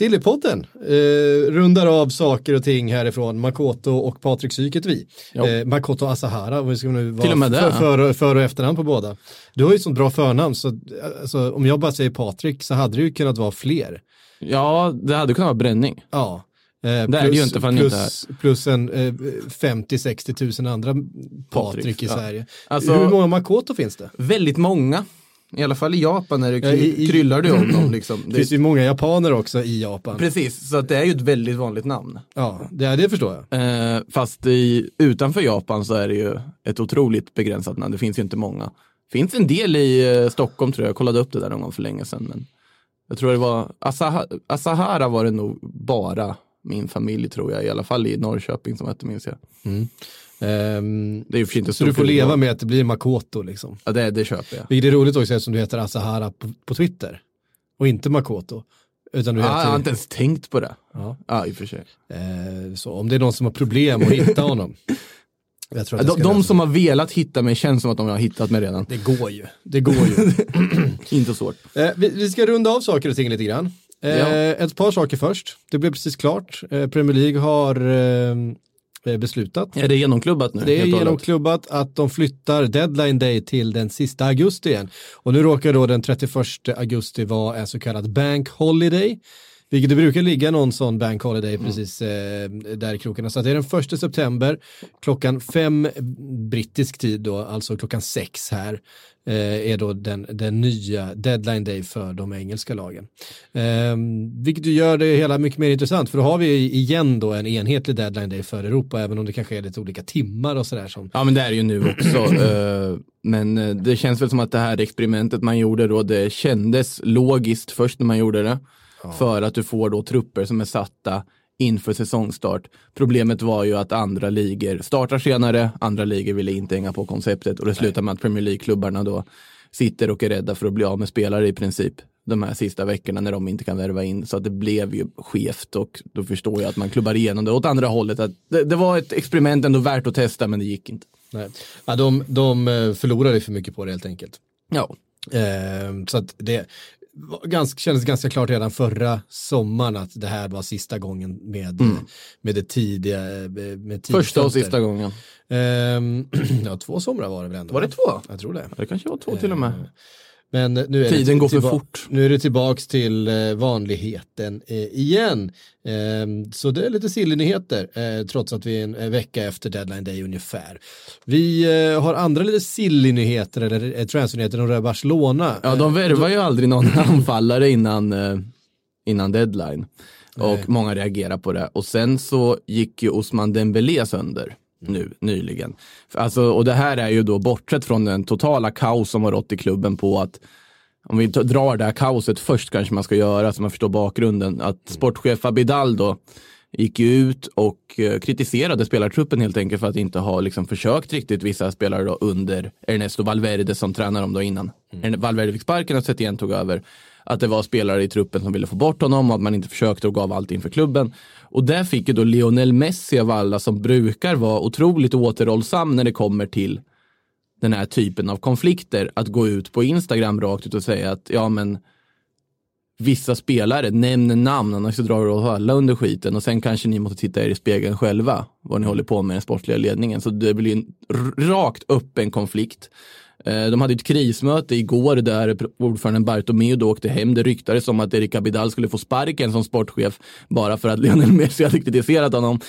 Sillypodden eh, rundar av saker och ting härifrån Makoto och Patrik Syketvi. Ja. Eh, Makoto Asahara, vi ska nu vara Till och med det, för, för, och efternamn på båda. Du har ju sånt bra förnamn så alltså, om jag bara säger Patrik så hade det ju kunnat vara fler. Ja, det hade kunnat vara bränning. Ja. Eh, är det ju inte för han inte plus, plus en eh, 50-60 tusen andra Patrik i ja. Sverige. Alltså- Hur många Makoto finns det? Väldigt många. I alla fall i Japan är det Ja, i- kryllar det om dem. Liksom. Det Det finns ju många japaner också i Japan. Precis, så att det är ju ett väldigt vanligt namn. Ja, det, det förstår jag. Eh, fast i, utanför Japan så är det ju ett otroligt begränsat namn. Det finns ju inte många. finns en del i eh, Stockholm tror jag. Jag kollade upp det där någon gång för länge sedan. Men jag tror det var Asaha, Asahara var det nog bara min familj tror jag. I alla fall i Norrköping som hette minns jag. Ehm, Det är ju inte så du får leva med att det blir Makoto liksom. Ja, det, det köper jag. Vilket är roligt också eftersom du heter Asahara på, på Twitter. Och inte Makoto. Utan du Ja, heter... jag har inte ens tänkt på det. Ja. Ja, i och för sig. Eh, så om det är någon som har problem att hitta honom. Jag tror att De, de som har velat hitta mig känns som att de har hittat mig redan. Det går ju. Det går ju. Inte svårt. eh, vi, vi ska runda av saker och ting lite grann. Eh, Ja. Ett par saker först. Det blev precis klart. Eh, Premier League har beslutat. Är det genomklubbat nu? Det är genomklubbat att de flyttar deadline day till den sista augusti igen. Och nu råkar då den 31 augusti vara en så kallad bank holiday. Vilket det brukar ligga någon sån bank holiday precis eh, där i krokarna. Så att det är den 1 september klockan fem brittisk tid då, alltså klockan sex här, eh, är då den, den nya deadline day för de engelska lagen. Eh, vilket gör det hela mycket mer intressant, för då har vi igen då en enhetlig deadline day för Europa, även om det kanske är lite olika timmar och sådär som Ja men det är ju nu också. Eh, men eh, det känns väl som att det här experimentet man gjorde då, det kändes logiskt först när man gjorde det. För att du får då trupper som är satta inför säsongstart. Problemet var ju att andra ligor startar senare, andra ligor ville inte hänga på konceptet och det slutar med att Premier League-klubbarna då sitter och är rädda för att bli av med spelare i princip de här sista veckorna när de inte kan värva in. Så att det blev ju skevt och då förstår jag att man klubbar igenom det åt andra hållet. Att det, det var ett experiment ändå värt att testa men det gick inte. Nej. Ja, de, de eh, förlorade för mycket på det helt enkelt. Ja, Eh, så att det ganska, kändes ganska klart redan förra sommaren att det här var sista gången med, med det tidiga. eh, Med första och sista gången. Ehm, ja, två somrar var det väl ändå? Var det två? Jag tror det. Det kanske var två till och med. Men nu är Tiden går för fort. Nu är det tillbaks till eh, vanligheten eh, igen. Ehm, så det är lite silly-nyheter, eh, trots att vi är en vecka efter deadline day ungefär. Vi har andra lite silly-nyheter, eller transfernyheter, de rör Barcelona. Ja, de värvar ju aldrig någon anfallare innan, innan deadline. Och många reagerar på det. Och sen så gick ju Osman Dembélé sönder nu nyligen. Alltså, och det här är ju då bortsett från den totala kaos som har rått i klubben på att om vi drar det här kaoset först kanske man ska göra så man förstår bakgrunden. Att sportchef Abidal då gick ju ut och eh, kritiserade spelartruppen helt enkelt för att inte ha liksom försökt riktigt vissa spelare då under Ernesto Valverde som tränar dem då innan. Erne- Valverde fick sparken och Setien tog över. Att det var spelare i truppen som ville få bort honom och att man inte försökte och gav allt inför klubben. Och där fick ju då Lionel Messi av alla som brukar vara otroligt återhållsam när det kommer till den här typen av konflikter att gå ut på Instagram rakt ut och säga att ja men vissa spelare, nämn namn annars så drar du åt alla under skiten och sen kanske ni måste titta er i spegeln själva vad ni håller på med den sportliga ledningen. Så det blir en rakt upp en konflikt. Eh, De hade ett krismöte igår där ordföranden Bartomeu då åkte hem. Det ryktades om att Erik Abidal skulle få sparken som sportchef bara för att Lionel Messi hade kritiserat honom.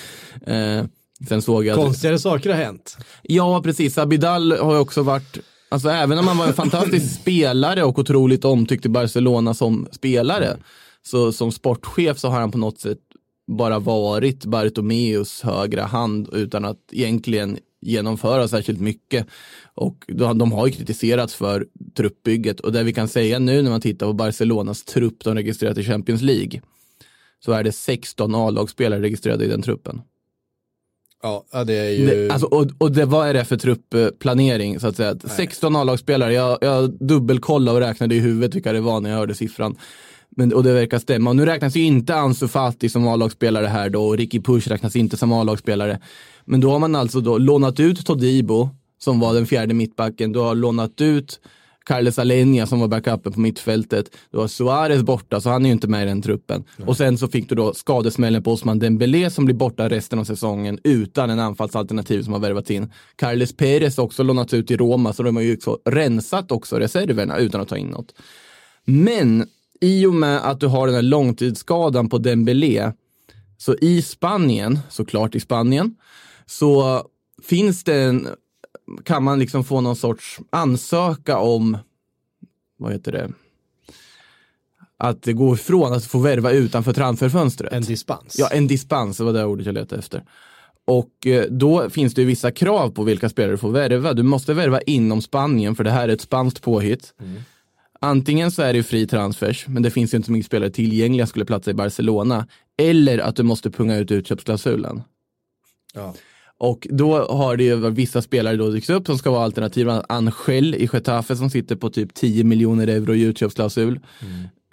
Eh, Sen såg jag Konstigare saker har hänt. Ja, precis. Abidal har ju också varit, alltså även om han var en fantastisk spelare och otroligt omtyckt i Barcelona som spelare, så som sportchef så har han på något sätt bara varit Bartomeus högra hand utan att egentligen genomföra särskilt mycket. Och de, har ju kritiserats för truppbygget och det vi kan säga nu när man tittar på Barcelonas trupp de registrerat i Champions League så är det 16 A-lagsspelare registrerade i den truppen. Ja, det är ju... Det, alltså, och, och det, vad är det för truppplanering så att säga? 16 A-lagsspelare, jag, jag dubbelkollade och räknade i huvudet vilka det var när jag hörde siffran. Men, och det verkar stämma. Och nu räknas ju inte Ansu Fati som A-lagsspelare här då och Ricky Push räknas inte som A-lagsspelare. Men då har man alltså då lånat ut Todibo som var den fjärde mittbacken. Du har lånat ut Carles Alenia som var backupen på mittfältet. Du har Suarez borta, så han är ju inte med i den truppen. Och sen så fick du då skadesmällen på Osman Dembélé som blir borta resten av säsongen utan en anfallsalternativ som har värvats in. Carles Perez också lånats ut i Roma, så de har ju också rensat också reserverna utan att ta in något. Men i och med att du har den här långtidsskadan på Dembélé, så i Spanien, såklart i Spanien, så finns det en, kan man liksom få någon sorts ansöka om, vad heter det, att gå ifrån att få värva utanför transferfönstret. En dispens. Ja, en dispens, det var det ordet jag letade efter. Och eh, då finns det ju vissa krav på vilka spelare du får värva. Du måste värva inom Spanien, för det här är ett spanskt påhitt. Antingen så är det ju fri transfers, men det finns ju inte så mycket spelare tillgängliga skulle platsa i Barcelona. Eller att du måste punga ut utköpsklausulen. Ja. Och då har det ju vissa spelare då dykt upp som ska vara alternativ. Angel i Getafe som sitter på typ 10 miljoner euro i utköpsklausul.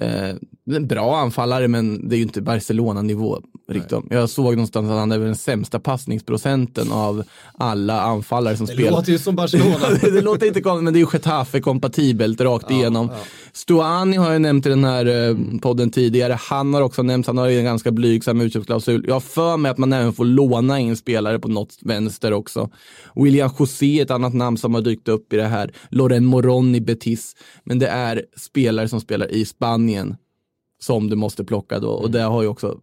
Eh, en bra anfallare men det är ju inte Barcelona-nivå riktigt. Jag såg någonstans att han är väl den sämsta passningsprocenten av alla anfallare som Det spelar. låter ju som Barcelona. det låter inte konstigt, men det är ju Getafe-kompatibelt rakt igenom. Stuani har jag nämnt i den här eh, podden tidigare. Han har också nämnts, han har ju en ganska blygsam utköpsklausul. Jag har för mig att man även får låna in spelare på något vänster också. William José ett annat namn som har dykt upp i det här. Loren Moron i Betis. Men det är spelare som spelar i Spanien som du måste plocka då. Och det har ju också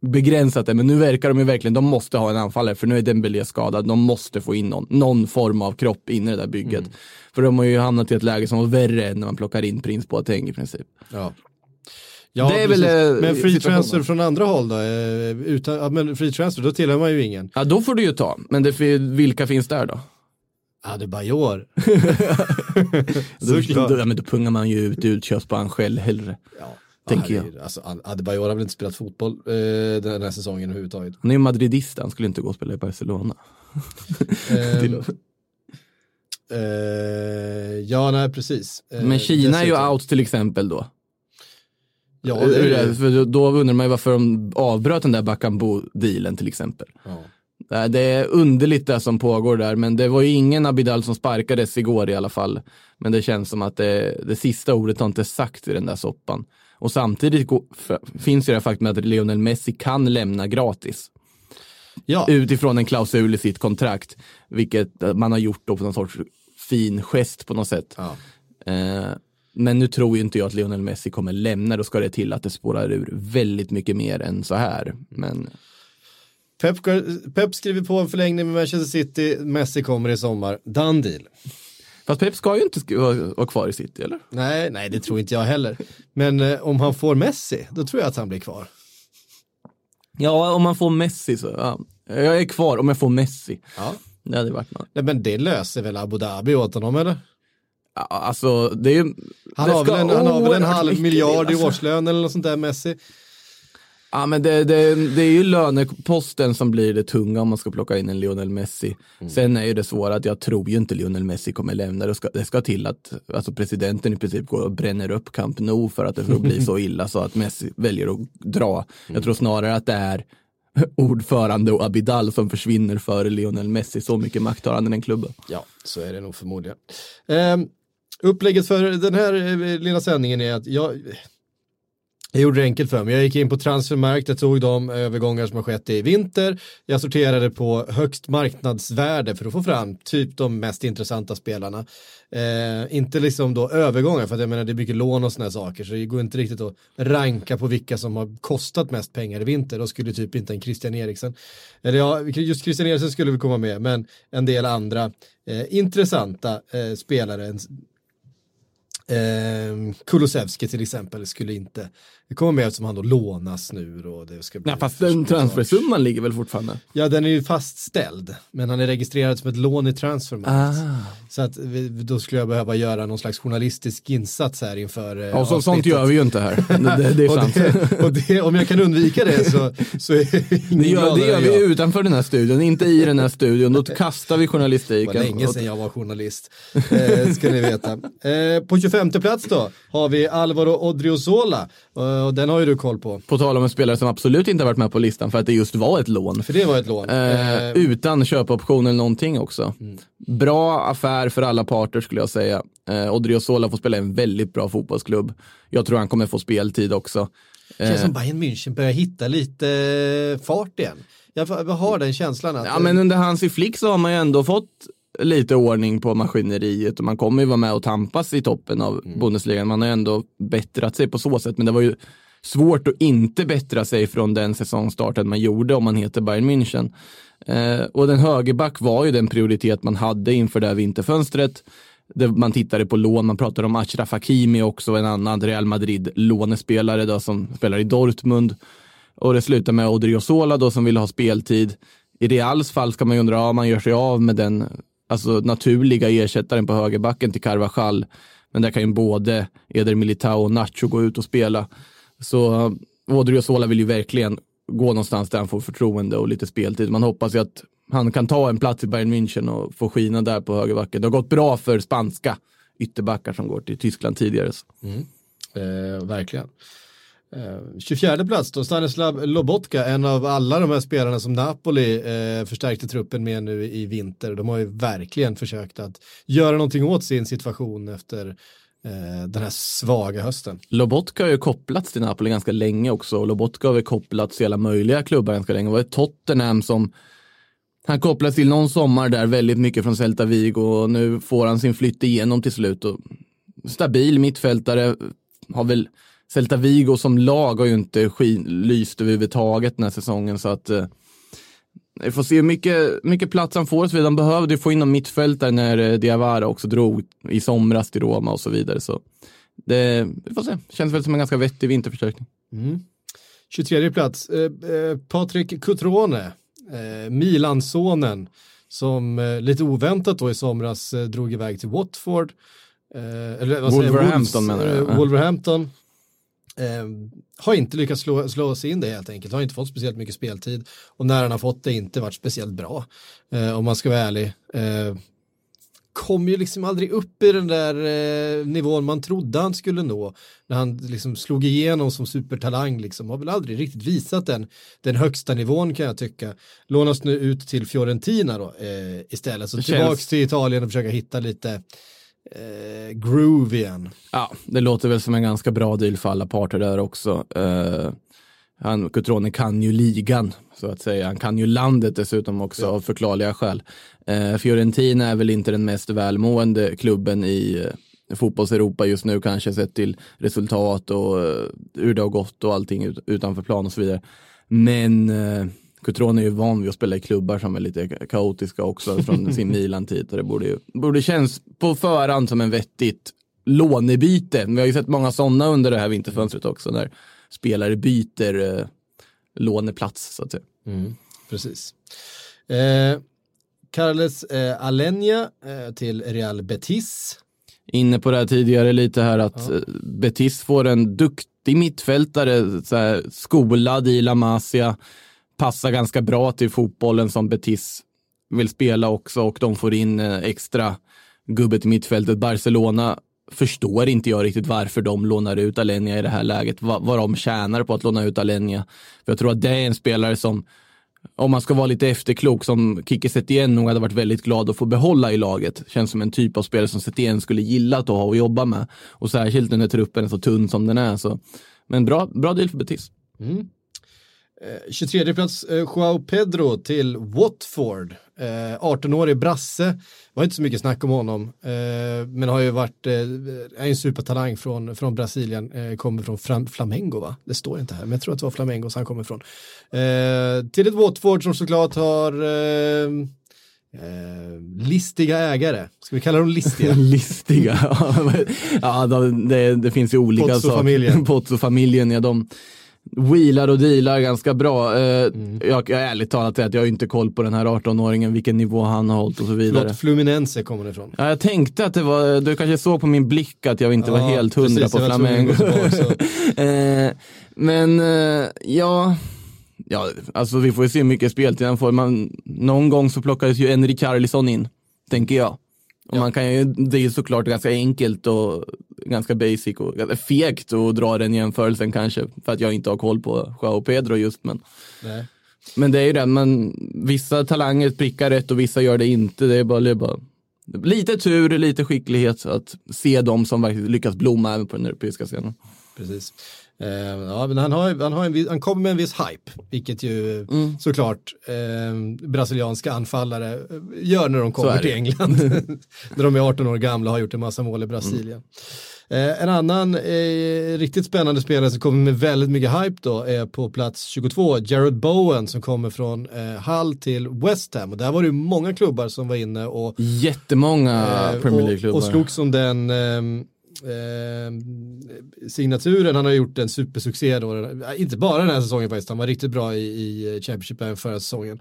begränsat det, men nu verkar de ju verkligen, de måste ha en anfallare för nu är Dembélé skadad. De måste få in någon, någon form av kropp in i det där bygget. För de har ju hamnat i ett läge som var värre än när man plockar in Prins Boateng i princip. Ja. Ja, Det är väl, precis. eh, men free transfer från andra håll då? Eh, Utan, ja, men free transfer, då tillhör man ju ingen. Ja, då får du ju ta. Men det, vilka finns där då? Adebayor. Då, då, ja, men då pungar man ju ut på Angel hellre. Tänker jag. Alltså, Ad- Adebayor har väl inte spelat fotboll eh, den här säsongen överhuvudtaget. Han är ju madridist, han skulle inte gå och spela i Barcelona. Ehm, eh, ja, nej precis. Eh, Men Kina är ju out till exempel då. Ja, det. För då- undrar man ju varför de avbröt den där Bakambu-dealen till exempel. Ja. Det är underligt det som pågår där, men det var ju ingen Abidal som sparkades igår i alla fall. Men det känns som att det, det sista ordet har inte sagt i den där soppan. Och samtidigt gå, f- finns ju det faktum att Lionel Messi kan lämna gratis. Ja. Utifrån en klausul i sitt kontrakt. Vilket eh, man har gjort då på någon sorts fin gest på något sätt. Ja. Eh, men nu tror ju inte jag att Lionel Messi kommer lämna. Då ska det till att det spårar ur väldigt mycket mer än så här. Men Pep, Pep skriver på en förlängning med Manchester City, Messi kommer i sommar. Done deal. Fast Pep ska ju inte vara kvar i City, eller? Nej, nej, det tror inte jag heller. Men eh, om han får Messi, då tror jag att han blir kvar. Ja, om man får Messi så, ja. Jag är kvar om jag får Messi. Ja. Det hade varit något. Nej, men det löser väl Abu Dhabi åt honom, eller? Ja, Alltså, det är ju... Han det har väl en, han har väl en halv miljard i alltså. årslön eller något sånt där, Messi. Ja, men det, det, det är ju löneposten som blir det tunga om man ska plocka in en Lionel Messi. Sen är ju det svåra att jag tror ju inte Lionel Messi kommer lämna. Det ska, det ska till att alltså presidenten i princip går och bränner upp Camp Nou för att det får bli så illa så att Messi väljer att dra. Jag tror snarare att det är ordförande och Abidal som försvinner före Lionel Messi. Så mycket makt har han i den klubben. Ja, så är det nog förmodligen. Um, upplägget för den här eh, lilla sändningen är att jag, jag gjorde det enkelt för mig. Jag gick in på Transfermarkt, jag tog de övergångar som har skett i vinter. Jag sorterade på högst marknadsvärde för att få fram typ de mest intressanta spelarna. Eh, inte liksom då övergångar, för att jag menar det är mycket lån och sådana saker, så det går inte riktigt att ranka på vilka som har kostat mest pengar i vinter. Då skulle typ inte en Christian Eriksen, eller ja, just Christian Eriksen skulle vi komma med, men en del andra eh, intressanta eh, spelare. Eh, Kulusevski till exempel skulle inte komma med eftersom han då lånas nu och det ska bli Nej, fast den transfersumman ligger väl fortfarande? Ja, den är ju fastställd, men han är registrerad som ett lån i Transfermarkt. Ah. Så att vi, då skulle jag behöva göra någon slags journalistisk insats här inför eh, Ja, så, sånt gör vi ju inte här. Det, det, det är och sant. det, och det, om jag kan undvika det så, så är Det gör, det gör vi jag. utanför den här studion, inte i den här studion. Då kastar vi Det var journalistiken. länge Och- sedan jag var journalist, eh, ska ni veta. Eh, på 25 plats då har vi Alvaro Odriozola, eh, och den har ju du koll på, På tal om en spelare som absolut inte har varit med på listan för att det just var ett lån. för det var ett lån. Eh, Eh, utan köpoption eller någonting också. Mm. Bra affär för alla parter skulle jag säga. Eh, Odriozola får spela i en väldigt bra fotbollsklubb. Jag tror han kommer få speltid också. känns Eh, som Bayern München börjar hitta lite eh, fart igen. Jag, jag har den känslan att ja, men under hans i flick så har man ju ändå fått lite ordning på maskineriet och man kommer ju vara med och tampas i toppen av Mm. Bundesliga. Man har ju ändå bättrat sig på så sätt, men det var ju svårt att inte bättra sig från den säsongstarten man gjorde om man heter Bayern München. Eh, och den högerback var ju den prioritet man hade inför det här vinterfönstret. Man tittade på lån, man pratade om Achraf Hakimi också, en annan Real Madrid-lånespelare då, som spelar i Dortmund. Och det slutar med Odriozola då som vill ha speltid. I Reals fall ska man ju undra, ja man gör sig av med den alltså, naturliga ersättaren på högerbacken till Carvajal. Men där kan ju både Eder Militao och Nacho gå ut och spela. Så eh, Odrio Odriozola vill ju verkligen gå någonstans där han får förtroende och lite speltid. Man hoppas ju att han kan ta en plats i Bayern München och få skina där på högerbacken. Det har gått bra för spanska ytterbackar som går till Tyskland tidigare. Mm. Eh, verkligen. Eh, 24 plats då, Stanislav Lobotka, en av alla de här spelarna som Napoli eh, förstärkte truppen med nu i vinter. De har ju verkligen försökt att göra någonting åt sin situation efter eh, den här svaga hösten. Lobotka har ju kopplats till Napoli ganska länge också. och Lobotka har väl kopplats till alla möjliga klubbar ganska länge. Det var Tottenham som han kopplades till någon sommar där väldigt mycket från Celta Vigo och nu får han sin flytt igenom till slut. Och stabil mittfältare har väl Celta Vigo som lag har ju inte skin, lyst överhuvudtaget den här säsongen så att eh, vi får se hur mycket, mycket plats han får. Så vidare. De behövde få in någon mittfältare när eh, Diawara också drog i somras till Roma och så vidare. Så det, vi får se. Känns väl som en ganska vettig vinterförstärkning. 23 plats, eh, eh, Patrik Cutrone, eh, Milansonen, som eh, lite oväntat då i somras eh, drog iväg till Watford. Eh, eller, vad säger? Wolverhampton menar du? Wolverhampton. Eh, har inte lyckats slå, slå sig in det helt enkelt, har inte fått speciellt mycket speltid. Och när han har fått det inte varit speciellt bra, eh, om man ska vara ärlig. Eh, kom ju liksom aldrig upp i den där eh, nivån man trodde han skulle nå. När han liksom slog igenom som supertalang liksom. Har väl aldrig riktigt visat den, den högsta nivån kan jag tycka. Lånas nu ut till Fiorentina då eh, istället, så tillbaks till Italien och försöka hitta lite eh, groove igen. Ja, det låter väl som en ganska bra deal för alla parter där också. Uh, han, Cutrone kan ju ligan, så att säga. Han kan ju landet dessutom också av förklarliga skäl. Eh, Fiorentina är väl inte den mest välmående klubben i uh, fotbolls-Europa just nu, kanske sett till resultat och uh, hur det har gått och allting ut, utanför plan och så vidare. Men uh, Cutrone är ju van vid att spela i klubbar som är lite kaotiska också från sin Milan-tid. Det borde, ju, borde känns på förhand som en vettigt lånebyte. Vi har ju sett många sådana under det här vinterfönstret också, när spelare byter eh, låneplats så att säga. Precis. Eh, Carles eh, Alenia eh, till Real Betis. Inne på det här tidigare lite här att eh, Betis får en duktig mittfältare, skolad i La Masia, passar ganska bra till fotbollen som Betis vill spela också och de får in eh, extra gubbe till mittfältet. Barcelona förstår inte jag riktigt varför de lånar ut Alenia i det här läget, vad, vad de tjänar på att låna ut Alenia. För jag tror att det är en spelare som om man ska vara lite efterklok, som Kike Setien nog hade varit väldigt glad att få behålla i laget. Känns som en typ av spelare som Setien skulle gilla att ha och jobba med. Och särskilt när truppen är så tunn som den är. Så. Men bra, bra deal för Betis. Mm. 23 plats eh, Joao Pedro till Watford. Eh, 18-årig brasse. var inte så mycket snack om honom. Eh, men har ju varit, eh, är en supertalang från, från Brasilien. Eh, kommer från Flamengo va? Det står inte här, men jag tror att det var Flamengo som han kommer ifrån. Eh, till ett Watford som såklart har eh, eh, listiga ägare. Ska vi kalla dem listiga? Listiga. ja, de- det, det finns ju olika Pozzo-familjen. saker. Pozzo-familjen, ja de wheelar och dealar ganska bra. Eh, Mm. jag, jag ärligt talat att jag har inte koll på den här 18-åringen, vilken nivå han har hållit och så vidare. Förlåt, Fluminense kommer det ifrån. Ja, jag tänkte att det var, du kanske såg på min blick att jag inte var Ja, helt hundra precis, på var Flamengo. att eh, men eh, ja, ja, alltså vi får ju se hur mycket speltid han får. Man, någon gång så plockades ju Henrik Carlisson in, tänker jag. Och man kan ju, det är ju såklart ganska enkelt och ganska basic och ganska fegt att dra den jämförelsen kanske. För att jag inte har koll på Joao Pedro just. Men, Nej. men det är ju det, men vissa talanger prickar rätt och vissa gör det inte. Det är bara, det är bara lite tur, lite skicklighet att se dem som verkligen lyckas blomma även på den europeiska scenen. Precis. Eh, ja, men han, har, han, har en, han kommer med en viss hype, vilket ju Mm. såklart eh, brasilianska anfallare eh, gör när de kommer till England. när de är 18 år gamla och har gjort en massa mål i Brasilien. Eh, en annan eh, riktigt spännande spelare som kommer med väldigt mycket hype då är på plats 22, Jared Bowen som kommer från eh, Hull till West Ham. Och där var det ju många klubbar som var inne och Jättemånga Eh, Premier och, League-klubbar. och slogs om den ehm, signaturen. Han har gjort en supersuccé då. Eh, Inte bara den här säsongen faktiskt, han var riktigt bra i, i Championship även förra säsongen.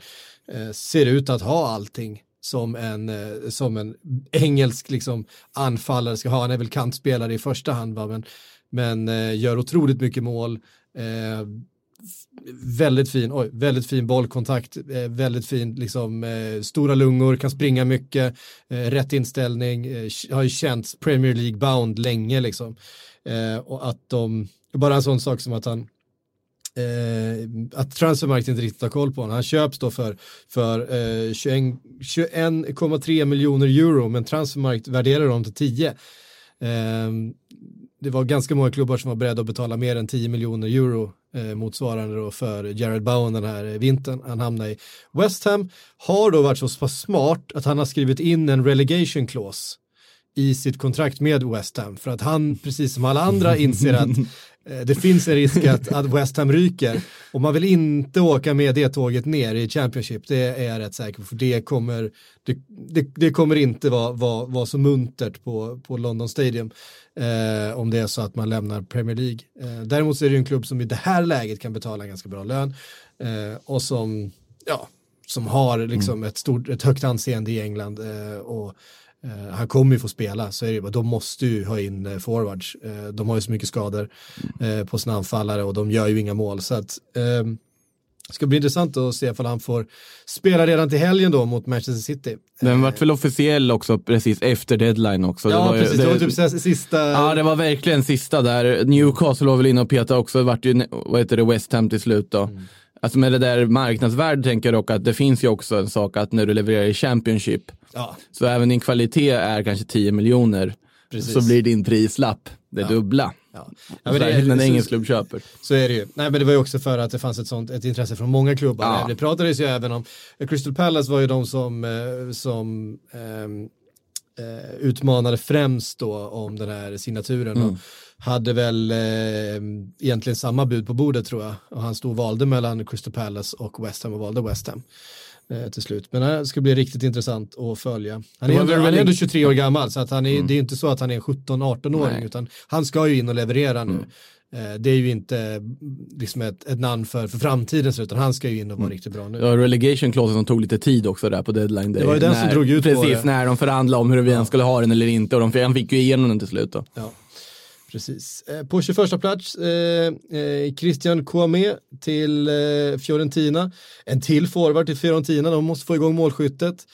Eh, ser ut att ha allting som en, eh, som en engelsk liksom, anfallare ska ha. Han är väl kantspelare i första hand, va? men, men eh, gör otroligt mycket mål. Eh, väldigt fin, oj, väldigt fin bollkontakt, eh, väldigt fin, liksom, eh, stora lungor, kan springa mycket, eh, rätt inställning, eh, har ju känts Premier League bound länge liksom. Eh, och att de, bara en sån sak som att han eh, att Transfermarkt inte riktigt har koll på honom. Han köps då för, för eh, 21 21,3 miljoner euro men Transfermarkt värderar dem till 10. Eh, det var ganska många klubbar som var beredda att betala mer än 10 miljoner euro eh, motsvarande då för Jared Bowen den här vintern. Han hamnade i West Ham, har då varit så smart att han har skrivit in en relegation clause i sitt kontrakt med West Ham. För att han, precis som alla andra, inser att eh, det finns en risk att, att West Ham ryker. Och man vill inte åka med det tåget ner i Championship, det är jag rätt säker på, för det kommer, det, det, det kommer inte vara, vara, vara så muntert på, på London Stadium eh, om det är så att man lämnar Premier League. Eh, däremot så är det en klubb som i det här läget kan betala en ganska bra lön eh, och som, ja, som har liksom ett, stort, ett högt anseende i England eh, och han kommer ju få spela, så är det ju de måste ju ha in eh, forwards. Eh, de har ju så mycket skador eh, på sina anfallare och de gör ju inga mål. Så att, ehm, det ska bli intressant att se ifall han får spela redan till helgen då mot Manchester City. Den vart väl officiell också precis efter deadline också. ja, ju- precis. Det, var typ sista... Ja, det var verkligen sista där. Newcastle var väl inne och petade också. Det vart ju, vad heter det, West Ham till slut då. Mm. Alltså med det där marknadsvärdet tänker jag dock att det finns ju också en sak att när du levererar i Championship, ja, så även din kvalitet är kanske 10 miljoner, Precis. så blir din prislapp det dubbla. ja. ja Ja, men det är- när en engelsk klubb köper. Så är det ju. Nej men det var ju också för att det fanns ett sånt ett intresse från många klubbar. Ja. Det pratades ju även om, Crystal Palace var ju de som, eh, som eh, utmanade främst då om den här signaturen. Och hade väl eh, egentligen samma bud på bordet tror jag. Och han stod och valde mellan Crystal Palace och West Ham och valde West Ham. eh, Till slut. Men det ska bli riktigt intressant att följa. Han är, ändå, han är ändå väldigt- 23 år gammal så att han är, det är inte så att han är en 17-18-åring Nej. utan han ska ju in och leverera nu. Eh, Det är ju inte mm, liksom ett, ett namn för, för framtiden så, utan han ska ju in och vara riktigt bra nu. Ja, relegation clausen som tog lite tid också där på deadline day. Det var ju den som när, drog ut på Precis, det. när de förhandlade om huruvida han skulle ha den eller inte och de, han fick ju igenom den till slut då. Ja, precis. Eh, På 21 plats, eh, eh, Christian Kouame till eh, Fiorentina. En till forward till Fiorentina, de måste få igång målskyttet.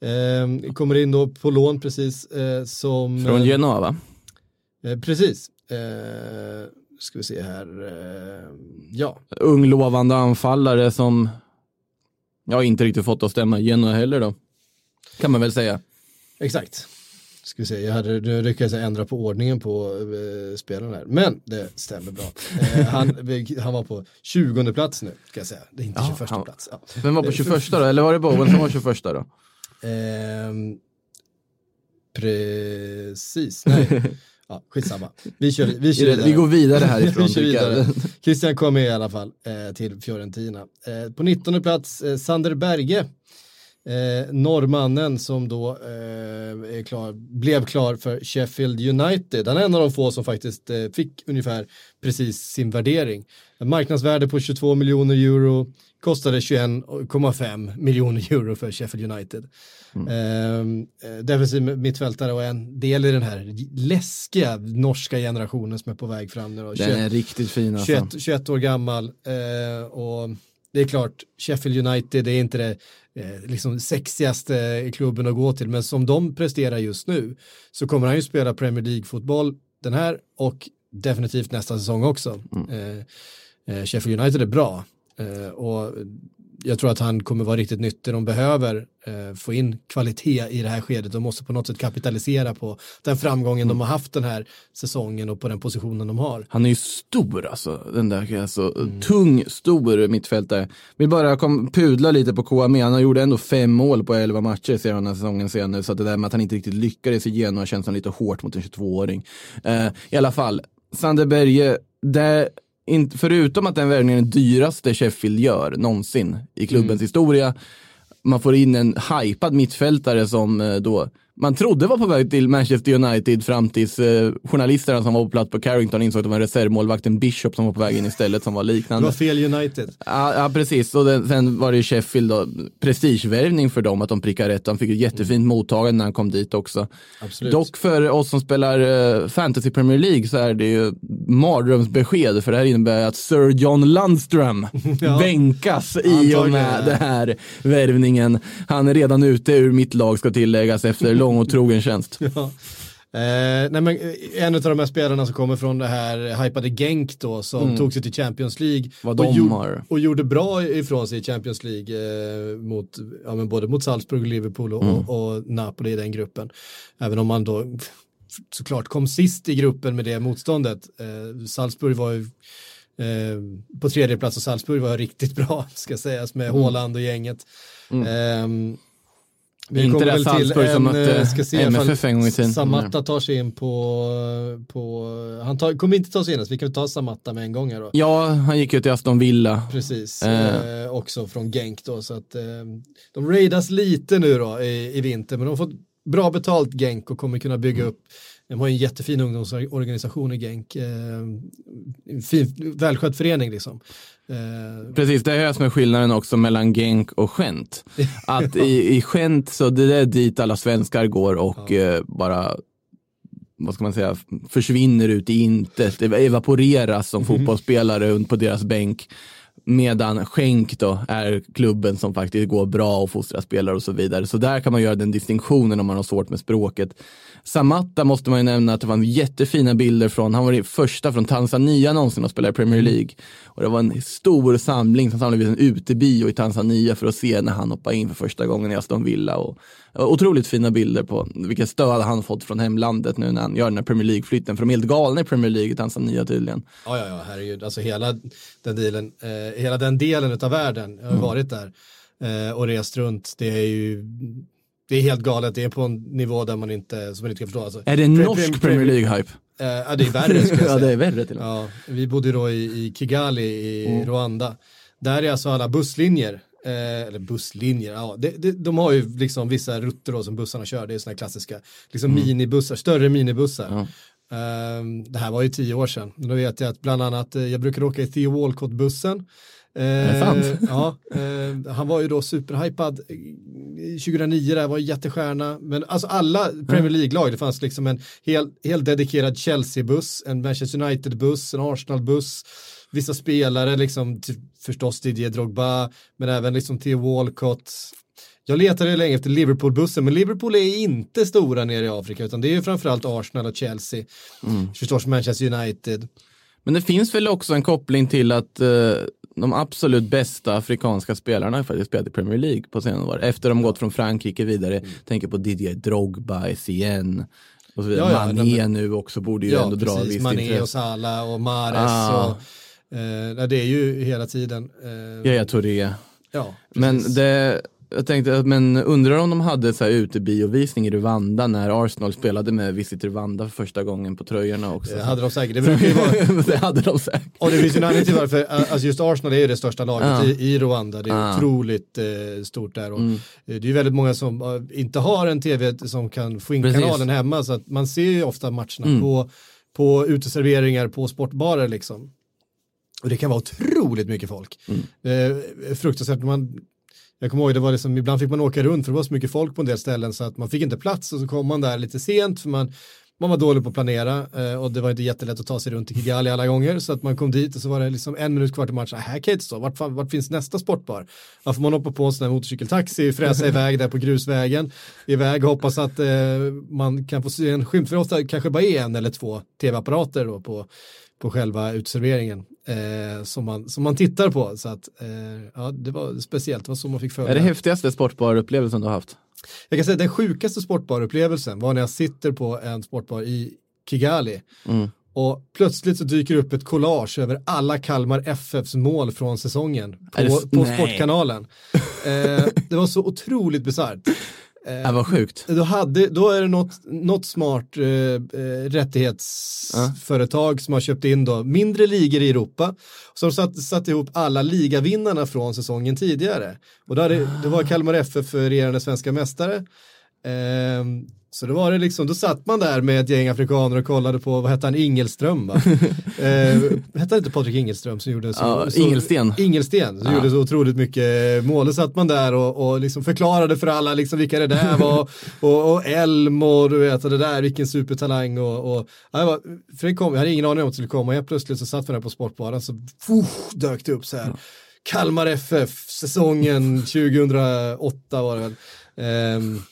Eh, kommer in då på lån precis eh, som... Från eh, Genoa va? precis. Ska vi se här. Ja, ung lovande anfallare som jag inte riktigt fått att stämma igenom heller då. Kan man väl säga. Exakt. Ska se, jag hade, nu lyckades jag ändra på ordningen på eh, spelarna här. Men det stämmer bra. Eh, han, han var på 20 plats nu, ska jag säga. Det är inte Ja, 21 han- plats. Ja. Vem var på 21 då? Eller var det Bowen som var 21 då? Ehm, precis, nej. Ja, skitsamma. Vi kör, vi kör vidare. Vi går vidare härifrån. Vi kör vidare. Christian kom med i alla fall eh, till Fiorentina. Eh, på 19 plats, eh, Sander Berge Eh, norrmannen som då eh, klar, blev klar för Sheffield United. Han är en av de få som faktiskt eh, fick ungefär precis sin värdering. Marknadsvärde på 22 miljoner euro, kostade 21,5 miljoner euro för Sheffield United. Mm. Eh, defensiv mittfältare och en del i den här läskiga norska generationen som är på väg fram nu. då. Den är riktigt fin alltså. 21, 21 år gammal eh, och det är klart, Sheffield United det är inte det liksom sexigaste klubben att gå till, men som de presterar just nu så kommer han ju spela Premier League-fotboll den här och definitivt nästa säsong också. Eh, eh, Sheffield United är bra eh, och jag tror att han kommer vara riktigt nyttig. De behöver eh, få in kvalitet i det här skedet. De måste på något sätt kapitalisera på den framgången de har haft den här säsongen och på den positionen de har. Han är ju stor alltså, den där alltså, tung, stor mittfältare. Vill bara kom, pudla lite på KME, han gjort ändå fem mål på elva matcher ser den här säsongen sen nu, så det där med att han inte riktigt lyckades i Genoa känns som lite hårt mot en 22-åring. Eh, I alla fall, Sander Berge, det in, förutom att den värvningen är den dyraste Sheffield gör någonsin i klubbens historia, man får in en hypad mittfältare som eh, då man trodde var på väg till Manchester United fram tills eh, journalisterna som var på plats på Carrington insåg att det var reservmålvakten Bishop som var på väg in istället som var Det liknande. var fel United. Ja, ja precis. Och den, sen var det Sheffield då, prestigevärvning för dem att de prickar rätt. Han fick ett jättefint mottagande när han kom dit också. Absolut. Dock för oss som spelar eh, Fantasy Premier League så är det ju mardrömsbesked för det här innebär att Sir John Lundström bänkas i och med den här värvningen. Han är redan ute ur mitt lag ska tilläggas efter lång och trogen tjänst. Ja. Eh, nej men, eh, en av de här spelarna som kommer från det här hypade Genk då som tog sig till Champions League Mm. Vad och, de gjorde- och gjorde bra ifrån sig i Champions League eh, mot, ja, men både mot Salzburg, Liverpool och, Mm. och, och Napoli i den gruppen. Även om man då såklart kom sist i gruppen med det motståndet. Eh, Salzburg var ju eh, på tredje plats och Salzburg var riktigt bra ska sägas med Mm. Haaland och gänget. Ehm, vi Inte det väl till Salzburg som en, mötte eh, ska se MFF en gång i tiden. Samatta tar sig in på, på han tar, kommer inte ta sig in, så vi kan ta Samatta med en gång här då. Ja, han gick ju till Aston Villa. Precis, Eh. eh, också från Genk då, så att eh, de raidas lite nu då i, i vinter, men de har fått bra betalt Genk och kommer kunna bygga upp, de har ju en jättefin ungdomsorganisation i Genk, eh, fin, välskött förening liksom. Eh, Precis, det är det som är skillnaden också mellan Genk och Gent. Att i, i Gent så det är dit alla svenskar går och eh, bara vad ska man säga, försvinner ut i intet, evaporeras som fotbollsspelare på deras bänk. Medan Schenk då är klubben som faktiskt går bra och fostrar spelare och så vidare. Så där kan man göra den distinktionen om man har svårt med språket. Samatta måste man ju nämna att det var jättefina bilder från, han var den första från Tanzania någonsin att spela i Premier League. Och det var en stor samling som samlade vid en utebio i Tanzania för att se när han hoppade in för första gången i Aston Villa. Och, otroligt fina bilder på vilket stöd han fått från hemlandet nu när han gör den här Premier League-flytten. För de är helt galna i Premier League i Tanzania tydligen. Ja, ja, ja, herregud. Alltså hela den delen, eh, hela den delen av världen, jag har ju varit där eh, och rest runt. Det är ju, det är helt galet. Det är på en nivå där man inte, som man inte kan förstå. Alltså, Är det norsk Pre- Premier League-hype? Eh, ja, det är värre skulle jag ja, säga. det är värre till och med. Ja, vi bodde då i, i Kigali i Rwanda. Där är alltså alla busslinjer, eh, eller busslinjer, ja, det, det, de har ju liksom vissa rutter då som bussarna kör, det är sådana klassiska, liksom minibussar, större minibussar. Ehm, det här var ju tio år sedan, men då vet jag att bland annat, eh, jag brukar åka i Theo Walcott-bussen. Eh, ja, eh, han var ju då superhypad eh, 2009 där, var ju jättestjärna. Men alltså alla Premier League-lag, det fanns liksom en hel, helt dedikerad Chelsea-buss, en Manchester United-buss, en Arsenal-buss, vissa spelare, liksom typ, förstås Didier Drogba, men även liksom Theo Walcott. Jag letade länge efter Liverpool-bussen, men Liverpool är inte stora nere i Afrika, utan det är ju framförallt Arsenal och Chelsea, förstås Manchester United. Men det finns väl också en koppling till att eh, de absolut bästa afrikanska spelarna har faktiskt spelat i Premier League på senare år. Efter de gått från Frankrike vidare. Mm. Tänker på Didier Drogba, Essien och så vidare. Ja, ja, Mané de- nu också borde ju ändå dra visst Mané och intresse. Salah och Mares Ah. och eh, det är ju hela tiden. Eh, Yahya Touré. ja, Men precis. det, Jag tänkte, att- men undrar om de hade så här utebiovisning i Rwanda när Arsenal spelade med Visit Rwanda för första gången på tröjorna också. Det hade de säkert. Det brukar ju vara det hade de säkert. Och det finns ju en anledning till varför, alltså just Arsenal är ju det största laget Ja. i, i Rwanda, det är. Mm. otroligt eh, stort där. Och, eh, Det är ju väldigt många som eh, inte har en tv som kan få in Precis. kanalen hemma, så att man ser ju ofta matcherna Mm. på, på uteserveringar, på sportbarer liksom. Och det kan vara otroligt mycket folk. Mm. Eh, fruktansvärt, man, jag kommer ihåg, det var liksom, ibland fick man åka runt för det var så mycket folk på en del ställen så att man fick inte plats och så kom man där lite sent för man, man var dålig på att planera eh, och det var inte jättelätt att ta sig runt i Kigali alla gånger. Så att man kom dit och så var det liksom en minut kvar till matchen, äh, här kan jag inte stå, vart, fan- vart finns nästa sportbar? Ja, får man hoppa på en sån här motorcykeltaxi, fräsa iväg där på grusvägen, iväg och hoppas att eh, man kan få se en skymt, för ofta kanske bara är en eller två tv-apparater då på, på själva utserveringen eh, som, man, som man tittar på. Så att, eh, ja, det var speciellt, det var så man fick följa. Är det häftigaste sportbarupplevelsen du har haft? Jag kan säga att den sjukaste sportbarupplevelsen var när jag sitter på en sportbar i Kigali Mm. och plötsligt så dyker upp ett collage över alla Kalmar FFs mål från säsongen Är det på, på sportkanalen. eh, det var så otroligt bisarrt. Äh, vad sjukt. Då, hade, då är det något, något smart eh, eh, rättighetsföretag som har köpt in då mindre ligor i Europa. Som satt, satt ihop alla ligavinnarna från säsongen tidigare. Och då hade, det var Kalmar FF regerande svenska mästare. Ehm, så då var det liksom, då satt man där med ett gäng afrikaner och kollade på, vad hette han, Ingelström va? eh, hette han inte Patrik Ingelström som gjorde så, Ja, så Ingelsten. Ingelsten, som Ja. gjorde så otroligt mycket mål. Då satt man där och, och liksom förklarade för alla liksom vilka det där var och, och Elm och du vet, och det där, vilken supertalang och, och ja, var, för det kom, jag hade ingen aning om att det skulle komma, jag plötsligt så satt vi där på sportbaren så fuh, dök det upp så här. Kalmar FF, säsongen 2008 var det väl. Ehm,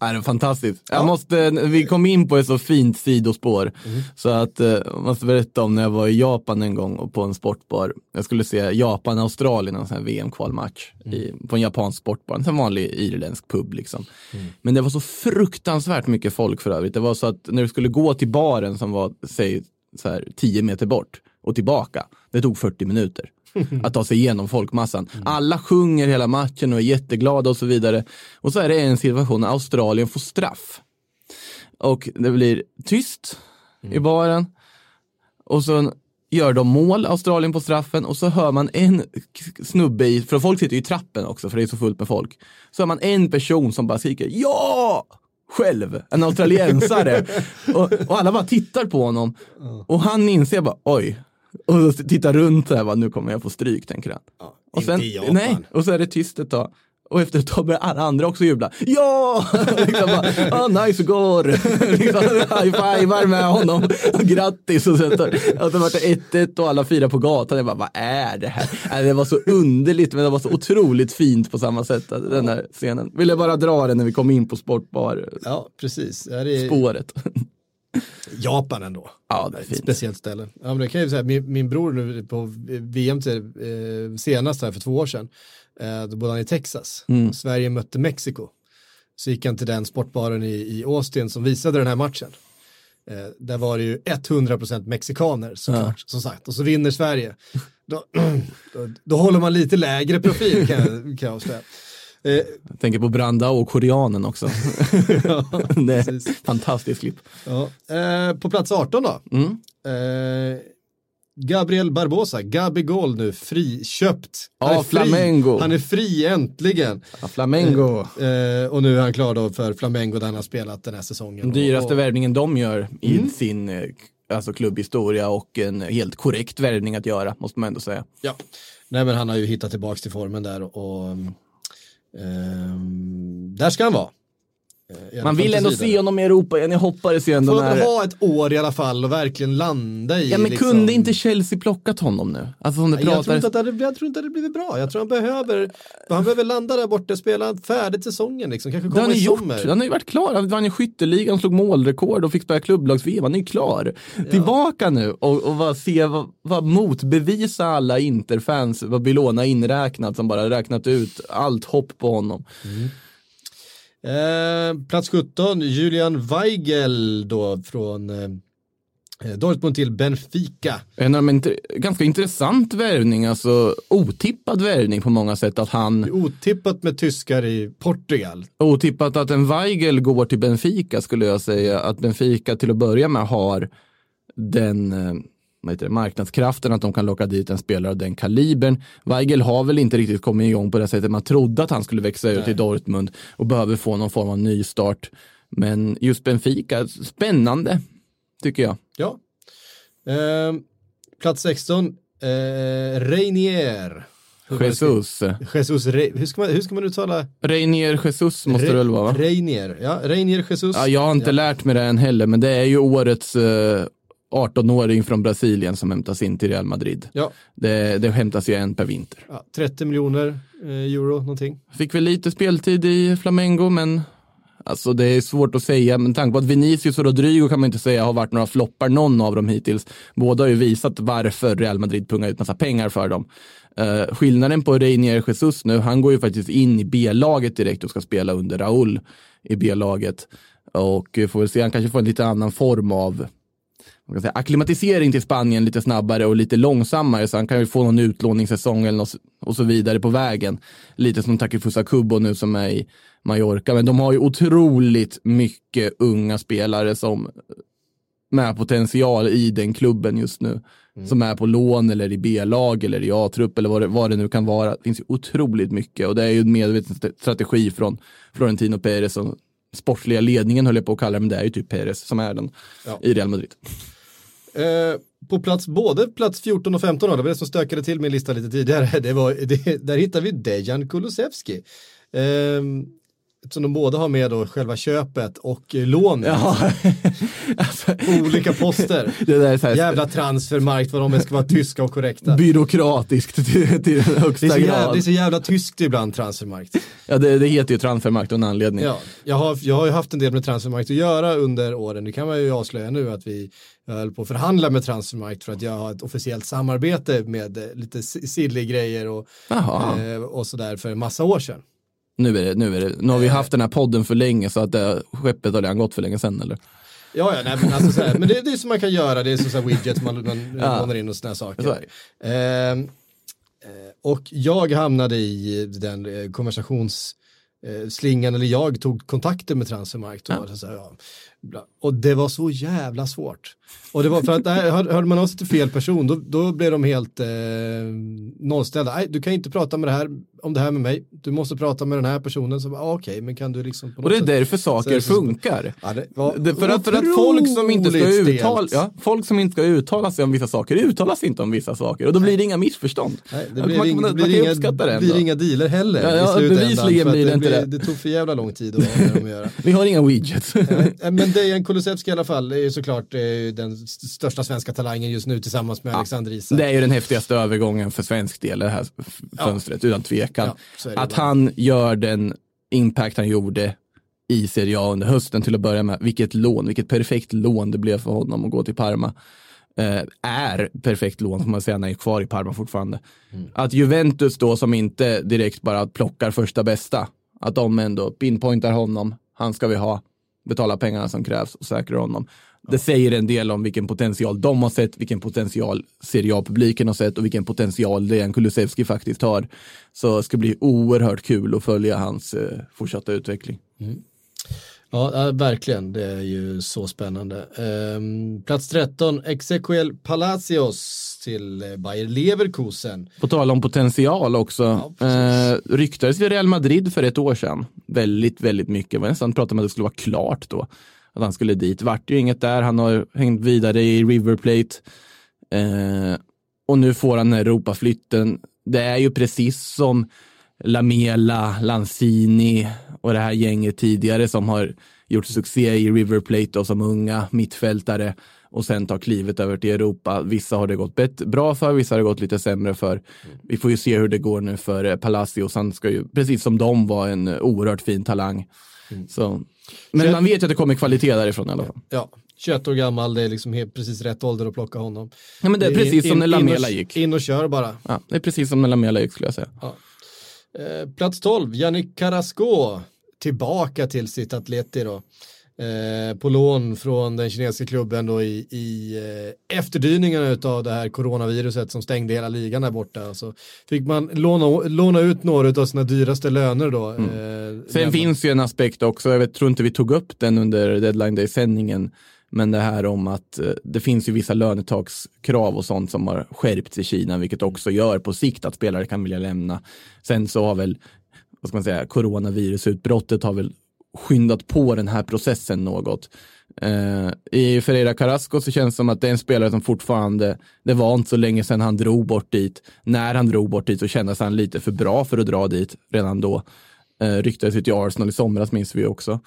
Ja, det är fantastiskt. Jag måste, vi kom in på ett så fint sidospår. Så att eh, jag måste berätta om när jag var i Japan en gång och på en sportbar. Jag skulle se Japan-Australien, en VM-kvalmatch i, på en japansk sportbar. En vanlig irländsk pub liksom. Men det var så fruktansvärt mycket folk för övrigt. Det var så att när du skulle gå till baren som var, säg, så här, 10 meter bort och tillbaka, det tog 40 minuter att ta sig igenom folkmassan. Alla sjunger hela matchen och är jätteglada och så vidare. Och så är det en situation när Australien får straff. Och det blir tyst i baren. Och så gör de mål, Australien på straffen, och så hör man en snubbe i, för folk sitter ju i trappen också för det är så fullt med folk. Så hör man en person som bara skriker ja! Själv, en australiensare. och, och alla bara tittar på honom. Och han inser bara oj. Och så tittar runt här, bara, nu kommer jag få stryk, tänker han. och inte i Japan. nej, och så är det tyst ett tag. Och efter ett tag börjar alla andra också jubla. Ja! liksom bara, ah, nice går! liksom, High-fivar med honom. Och grattis! Och så, och så vart det 1-1 och alla fyra på gatan. Jag bara, vad är det här? Nej, Det var så underligt men det var så otroligt fint på samma sätt. Den här scenen. Ville bara dra den när vi kom in på sportbar ja, precis. Ja, det är spåret. Japan ändå. Ja, det är fint. speciellt ställe. Ja, men det kan jag säga, min, min bror nu på VM till, eh, senast här för två år sedan, eh, då bodde han i Texas. Mm. Sverige mötte Mexiko. Så gick han till den sportbaren i, i Austin som visade den här matchen. Eh, där var det ju 100% mexikaner såklart, som sagt. Och så vinner Sverige. Då, då, då håller man lite lägre profil kan jag, kan jag avslöja. Eh, Jag tänker på Brandao och koreanen också. det är precis. ett fantastiskt klipp. Ja. Eh, på plats 18 då. Mm. Eh, Gabriel Barbosa, Gabigol nu, friköpt. Ja, Han är fri. Flamengo. Han är fri äntligen. Ja, Flamengo. Eh, och nu är han klar då för Flamengo där han har spelat den här säsongen. Dyraste och, värvningen de gör i Mm. sin eh, alltså klubbhistoria och en helt korrekt värvning att göra, måste man ändå säga. Ja, nej men han har ju hittat tillbaka till formen där och, och ehm, där ska han vara. Eh, Man vill ändå se honom i Europa igen, jag hoppades ju ändå Får när... ha ett år i alla fall och verkligen landa i. Ja men liksom... kunde inte Chelsea plockat honom nu? Alltså som det Jag tror, inte att det hade, jag tror inte att det blivit bra. Jag tror han behöver, han behöver landa där borta, spela färdigt säsongen liksom. Kanske komma han i ju gjort, sommar. han har ju varit klar, han vann ju skytteligan, slog målrekord och fick spela klubblags-VM, han är ju klar. Tillbaka nu och, och bara se, vad, vad motbevisa alla Interfans, vad Bilona inräknat som bara räknat ut allt hopp på honom. Eh, plats 17, Julian Weigel då från, eh, Eh, Dortmund till Benfica. En av de inter- ganska intressant värvning, alltså otippad värvning på många sätt. Att han, Otippat med tyskar i Portugal. otippat att en Weigel går till Benfica skulle jag säga. Att Benfica till att börja med har den eh, heter det, marknadskraften att de kan locka dit en spelare av den kalibern. Weigel har väl inte riktigt kommit igång på det sättet man trodde att han skulle växa ut i Dortmund och behöver få någon form av nystart. Men just Benfica, spännande tycker jag. Ja. Eh, plats 16, eh, Reinier. Jesus. Jesus, Re- hur ska, man, hur ska man uttala? Reinier Jesus måste det väl vara va? Reinier, ja, Reinier Jesus. Ja, jag har inte lärt mig det än heller, men det är ju årets eh, 18-åring från Brasilien som hämtas in till Real Madrid. Ja, Det, det hämtas ju en per vinter. ja, 30 miljoner eh, euro någonting. Fick väl lite speltid i Flamengo, men alltså det är svårt att säga. Men tanke på att Vinicius och Rodrigo kan man inte säga har varit några floppar, någon av dem hittills. Båda har ju visat varför Real Madrid pungar ut massa pengar för dem. Eh, skillnaden på Reinier Jesus nu, han går ju faktiskt in i B-laget direkt och ska spela under Raúl i B-laget. Och eh, får väl se, han kanske får en lite annan form av man kan säga, akklimatisering till Spanien lite snabbare och lite långsammare så han kan ju få någon utlåningssäsong eller något, och så vidare på vägen. Lite som Takifusa Kubo nu som är i Mallorca. Men de har ju otroligt mycket unga spelare som med potential i den klubben just nu. Som är på lån eller i B-lag eller i A-trupp eller vad det, vad det nu kan vara. Det finns ju otroligt mycket och det är ju en medveten st- strategi från Florentino Perez och sportsliga ledningen höll jag på att kalla det, men det är ju typ Perez som är den Ja. i Real Madrid. Eh, på plats, både plats 14 och 15 det var det som stökade till min lista lite tidigare. Det var, det, där hittar vi Dejan Kulusevski. Eh, som de båda har med då själva köpet och eh, lånet. alltså, Olika poster. det där är så här Jävla transfermarkt vad de ska vara tyska och korrekta. byråkratiskt till, till den Det är, högsta så jävla, grad. det är så jävla tyskt ibland transfermarkt. Ja, det, det heter ju transfermarkt av en anledning. Ja, jag, har, jag har ju haft en del med transfermarkt att göra under åren. Det kan man ju avslöja nu att vi jag höll på att förhandla med transfermarkt för att jag har ett officiellt samarbete med eh, lite si- silly grejer och, eh, och sådär för en massa år sedan. Nu, är det, nu, är det, nu har vi haft den här podden för länge så att det, skeppet har redan gått för länge sedan eller? Ja, ja nej, men, alltså, sådär, men det, det är som man kan göra, det är som så här widgets man, man Ja. lånar in och sådana saker. Ehm, eh, och jag hamnade i den eh, konversations eh, slingan, eller jag tog kontakter med Transfermarkt. Och, Ja. så här, ja, bla. och det var så jävla svårt. Och det var för att hör- hörde man av sig till fel person, då, då blev de helt eh, nollställda. Nej, du kan inte prata med det här, om det här med mig. Du måste prata med den här personen. Så ah, Okej, men kan du liksom på Och det är något därför saker Så- funkar. Ja, det var Det, för, att, för att folk som inte ska uttala, ja, folk som inte ska uttala sig om vissa saker uttalar sig inte om vissa saker och då blir det inga missförstånd. Nej, det blir, man- inga, man blir, inga, det blir inga dealer heller Ja, ja, i bevisligen blir det inte det. Det tog för jävla lång tid att göra. Vi har inga widgets. Men Dejan Kulusevski i alla fall är ju såklart den största svenska talangen just nu tillsammans med Alexander Isak. Det är ju den häftigaste övergången för svensk del, det här fönstret, utan tvekan. Ja, att bara. han gör den impact han gjorde i Serie A under hösten till att börja med. Vilket lån, vilket perfekt lån det blev för honom att gå till Parma. Eh, är perfekt lån får man säga när han är kvar i Parma fortfarande. Mm. Att Juventus då som inte direkt bara plockar första bästa, att de ändå pinpointar honom, han ska vi ha, betala pengarna som krävs och säkra honom. Det säger en del om vilken potential de har sett, vilken potential Serie A-publiken har sett och vilken potential Dejan Kulusevski faktiskt har. Så det ska bli oerhört kul att följa hans eh, fortsatta utveckling. Ja, äh, verkligen. Det är ju så spännande. Ehm, plats 13, Ezequiel Palacios till eh, Bayer Leverkusen. På tal om potential också, Ja, precis. eh, ryktades vid Real Madrid för ett år sedan. Väldigt, väldigt mycket. Det var nästan pratade om att det skulle vara klart då. Att han skulle dit. Vart ju inget där. Han har hängt vidare i River Plate. Eh, och nu får han Europaflytten. Det är ju precis som Lamela, Lanzini och det här gänget tidigare som har gjort succé i River Plate och som unga mittfältare och sen tar klivet över till Europa. Vissa har det gått bättre, bra för, vissa har det gått lite sämre för. Vi får ju se hur det går nu för eh, Palacios. Han ska ju, precis som de, vara en oerhört fin talang. Så. Men man vet ju att det kommer kvalitet därifrån i alla fall. Ja, 21 år gammal, det är liksom precis rätt ålder att plocka honom. Ja, men det är precis som när Lamela gick. In och kör bara. Ja, det är precis som när Lamela gick skulle jag säga. Eh, plats 12, Yannick Carrasco, tillbaka till sitt Atleti då. Eh, på lån från den kinesiska klubben då i, i eh, efterdyningarna av det här coronaviruset som stängde hela ligan där borta. Så fick man låna, låna ut några av sina dyraste löner då. Eh, Sen lämna- finns ju en aspekt också, jag vet, tror inte vi tog upp den under deadline day-sändningen, men det här om att eh, det finns ju vissa lönetakskrav och sånt som har skärpts i Kina, vilket också gör på sikt att spelare kan vilja lämna. Sen så har väl, vad ska man säga, coronavirusutbrottet har väl skyndat på den här processen något. Eh, I Ferreira Carrasco så känns det som att det är en spelare som fortfarande, det var inte så länge sedan han drog bort dit. När han drog bort dit så kändes han lite för bra för att dra dit redan då. Eh, ryktades ju till Arsenal i somras minns vi också.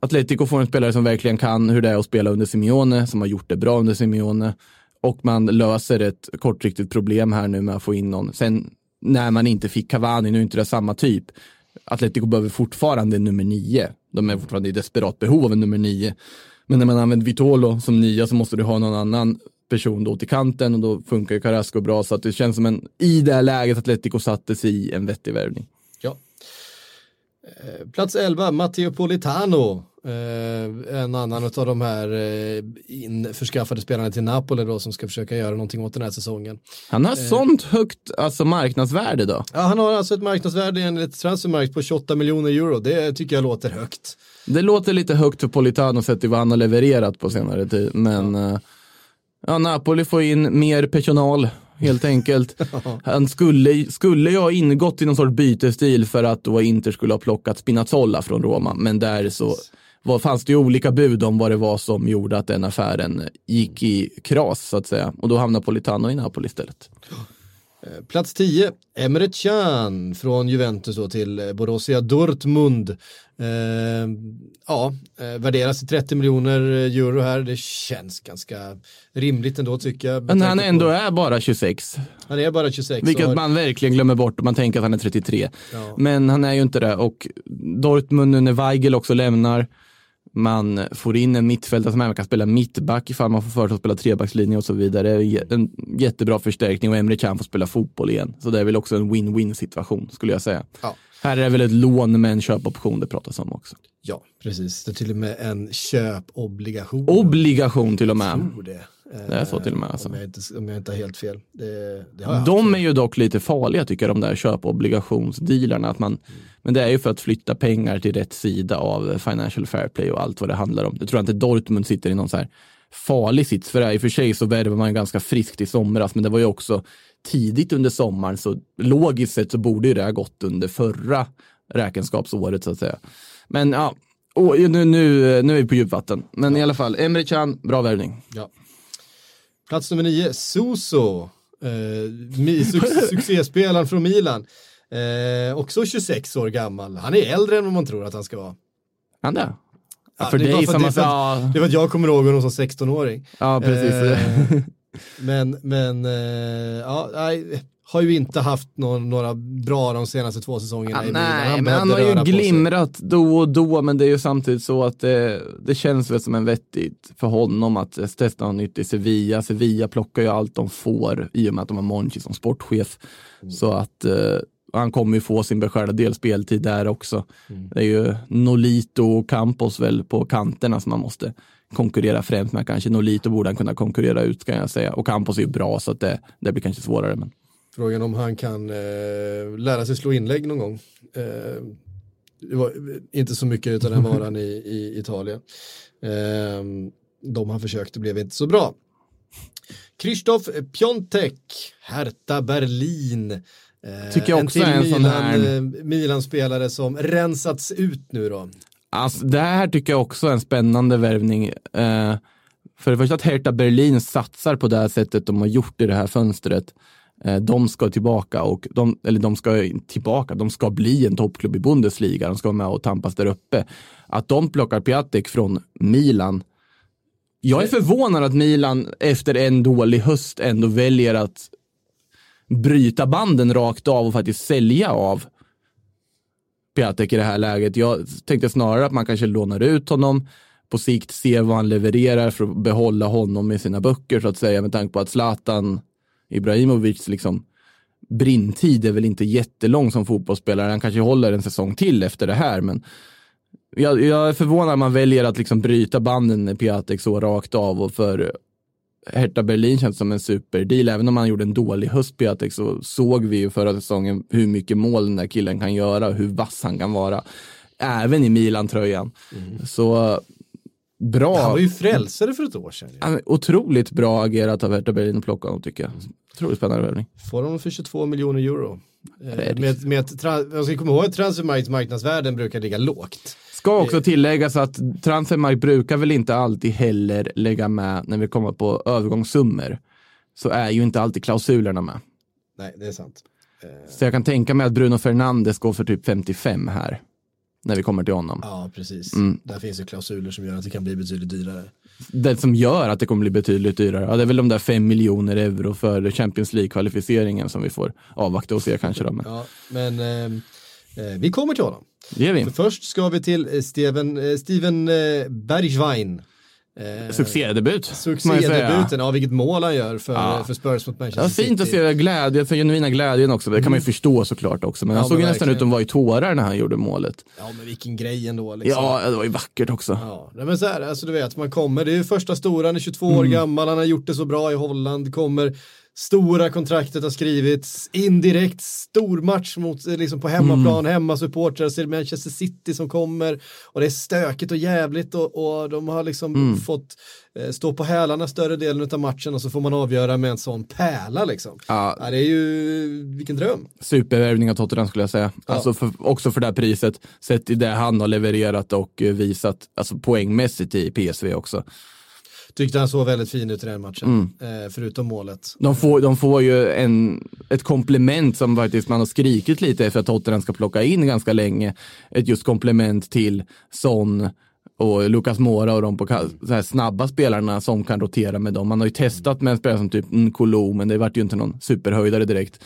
Atletico får en spelare som verkligen kan hur det är att spela under Simeone, som har gjort det bra under Simeone. Och man löser ett kortsiktigt problem här nu med att få in någon. Sen när man inte fick Cavani, nu är inte det samma typ. Atletico behöver fortfarande en nummer nio. De är fortfarande i desperat behov av en nummer nio. Men när man använder Vitolo som nia så måste du ha någon annan person då till kanten och då funkar ju Carrasco bra. Så att det känns som en, i det här läget Atletico sig i en vettig värvning. Ja. Eh, plats 11, Matteo Politano. Eh, en annan av de här eh, införskaffade spelarna till Napoli då som ska försöka göra någonting åt den här säsongen. Han har sånt högt alltså, marknadsvärde då. Ja, han har alltså ett marknadsvärde enligt Transfermarkt på 28 miljoner euro. Det tycker jag låter högt. Det låter lite högt för Politano sett till vad han har levererat på senare tid. Men ja. ja, Napoli får in mer personal helt enkelt. Han skulle, skulle ju ha ingått i någon sorts bytesstil för att då Inter skulle ha plockat Spinazzola från Roma. Men där så var, fanns det ju olika bud om vad det var som gjorde att den affären gick i kras så att säga. Och då hamnar Politano i Napoli istället. Eh, Plats 10, Emre Can från Juventus då till eh, Borussia Dortmund. Eh, ja, eh, värderas till 30 miljoner euro här. Det känns ganska rimligt ändå tycker jag. Men han ändå på- är bara 26. han är bara 26. Vilket har- man verkligen glömmer bort om man tänker att han är 33. Ja. Men han är ju inte det och Dortmund nu när Weigel också lämnar, man får in en mittfältare som även kan spela mittback ifall man får för sig att spela trebackslinje och så vidare. En jättebra förstärkning och Emre Can får spela fotboll igen. Så det är väl också en win-win situation skulle jag säga. Ja. Här är det väl ett lån med en köpoption det pratas om också. Ja, precis. Det är till och med en köpobligation. Obligation till och med. Jag tror det. Det är så till och med, alltså. Om jag inte, om jag inte har helt fel. Det, det har De är ju dock lite farliga tycker jag, de där köpobligationsdealarna. Att man, men det är ju för att flytta pengar till rätt sida av Financial Fair Play och allt vad det handlar om. Det tror jag inte Dortmund sitter i någon så här farlig sits för det. I och för sig så värvade man ganska friskt i somras, men det var ju också tidigt under sommaren, så logiskt sett så borde ju det ha gått under förra räkenskapsåret så att säga. Men ja, och nu, nu, nu är vi på djupvatten. Men i alla fall, Emre Can, bra värvning. Ja. Plats nummer nio, Suso. Eh, suc- succéspelaren från Milan. Eh, också 26 år gammal. Han är äldre än vad man tror att han ska vara. Han det? Ja, för det dig som att Ja, Det var att jag kommer ihåg honom som 16-åring. ja, precis. Eh, men, men, eh, ja, nej, har ju inte haft någon, några bra de senaste två säsongerna Milan. nej, men behövde han har ju glimrat då och då, men det är ju samtidigt så att det, det känns väl som en vettigt för honom att testa något nytt i Sevilla. Sevilla plockar ju allt de får i och med att de har Monchi som sportchef. Mm. Så att eh, han kommer ju få sin beskärda del speltid där också. Mm. Det är ju Nolito och Campos väl på kanterna som man måste konkurrera främst med. Kanske Nolito borde han kunna konkurrera ut kan jag säga. Och Campos är ju bra så att det, det blir kanske svårare. Men... Frågan om han kan eh, lära sig slå inlägg någon gång. Eh, det var inte så mycket av den varan i, i Italien. Eh, de han försökte blev inte så bra. Krzysztof Piontek, Hertha Berlin. Eh, Tycker jag också till är en sån Milan, här- eh, Milan-spelare som rensats ut nu då. Alltså, det här tycker jag också är en spännande värvning. Eh, för det första att Hertha Berlin satsar på det här sättet de har gjort i det här fönstret. Eh, de ska tillbaka, och de, eller de ska tillbaka, de ska bli en toppklubb i Bundesliga. De ska vara med och tampas där uppe. Att de plockar Piatek från Milan. Jag är förvånad att Milan efter en dålig höst ändå väljer att bryta banden rakt av och faktiskt sälja av Piatek i det här läget. Jag tänkte snarare att man kanske lånar ut honom på sikt, ser vad han levererar för att behålla honom i sina böcker så att säga med tanke på att Zlatan Ibrahimovic liksom brintid är väl inte jättelång som fotbollsspelare. Han kanske håller en säsong till efter det här men jag, jag är förvånad att man väljer att liksom bryta banden med Piatek så rakt av och för Hertha Berlin känns som en superdeal. Även om han gjorde en dålig höst Piatek så såg vi ju förra säsongen hur mycket mål den där killen kan göra och hur vass han kan vara. Även i Milan-tröjan. Så bra. Han var ju frälsare för ett år sedan. Ja, Otroligt bra agerat av Hertha Berlin att plocka honom tycker jag. Otroligt spännande värvning. Får honom för 22 miljoner euro. Eh, Med, med, jag ska komma ihåg att transfermarknadens marknadsvärden brukar ligga lågt. Ska också tilläggas att Transfermarkt brukar väl inte alltid heller lägga med när vi kommer på övergångssummor. Så är ju inte alltid klausulerna med. Nej, det är sant. Så jag kan tänka mig att Bruno Fernandes går för typ 55 här. När vi kommer till honom. Ja, precis. Mm. Där finns ju klausuler som gör att det kan bli betydligt dyrare. Det som gör att det kommer bli betydligt dyrare, ja, det är väl de där 5 miljoner euro för Champions League-kvalificeringen som vi får avvakta och se kanske då. Men Ja, men ehm, eh, vi kommer till honom. det ger vi. För först ska vi till eh, Steven, eh, Steven eh, Bergwijn. Eh, Succédebut. Succédebuten, ja vilket mål han gör för, Ja. för Spurs mot Manchester Ja, City. fint att se glädje, för genuina glädjen också. Det kan man ju förstå såklart också. Men Ja, han såg men nästan ut att vara i tårar när han gjorde målet. Ja men vilken grej ändå. Liksom. Ja, det var ju vackert också. Ja, men så här, alltså du vet, man kommer, det är första stora, han är 22 Mm. år gammal, han har gjort det så bra i Holland, kommer, stora kontraktet har skrivits, indirekt stor match mot, eh, liksom på hemmaplan, Mm. hemmasupportrar, så är det Manchester City som kommer och det är stökigt och jävligt och, och de har liksom Mm. fått eh, stå på hälarna större delen av matchen och så får man avgöra med en sån pärla liksom. Ja. Ja, det är ju, vilken dröm. Supervärvning av Tottenham skulle jag säga. Alltså för, också för det här priset, sett i det han har levererat och eh, visat, alltså poängmässigt i PSV också. Tyckte han såg väldigt fin ut i den matchen, Mm. eh, förutom målet. De får, de får ju en, ett komplement som faktiskt man har skrikit lite efter att Tottenham ska plocka in ganska länge. Ett just komplement till Son och Lucas Moura och de på snabba spelarna som kan rotera med dem. Man har ju testat med en spelare som typ Nkolo, men det vart ju inte någon superhöjdare direkt.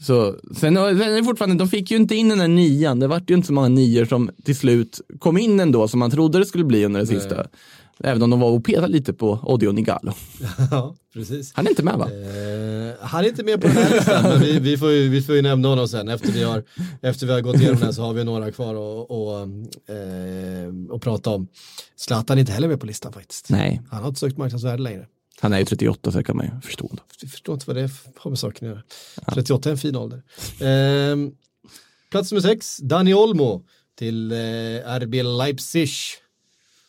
Så, sen, sen är det fortfarande, de fick ju inte in den där nian. Det vart ju inte så många nior som till slut kom in ändå som man trodde det skulle bli under det sista. Även om de var och petade lite på Odio Nigalo. ja, precis. Han är inte med va? Eh, han är inte med på den här listan, men vi, vi, får ju, vi får ju nämna honom sen. Efter vi har, efter vi har gått igenom den så har vi några kvar att och, eh, och prata om. Zlatan är inte heller med på listan faktiskt. Nej, Han har inte sökt marknadsvärde längre. han är ju 38 så det kan man ju förstå. Då. Jag förstår inte vad det har med saken att göra. 38 är en fin ålder. Eh, plats nummer sex, Dani Olmo till eh, RB Leipzig.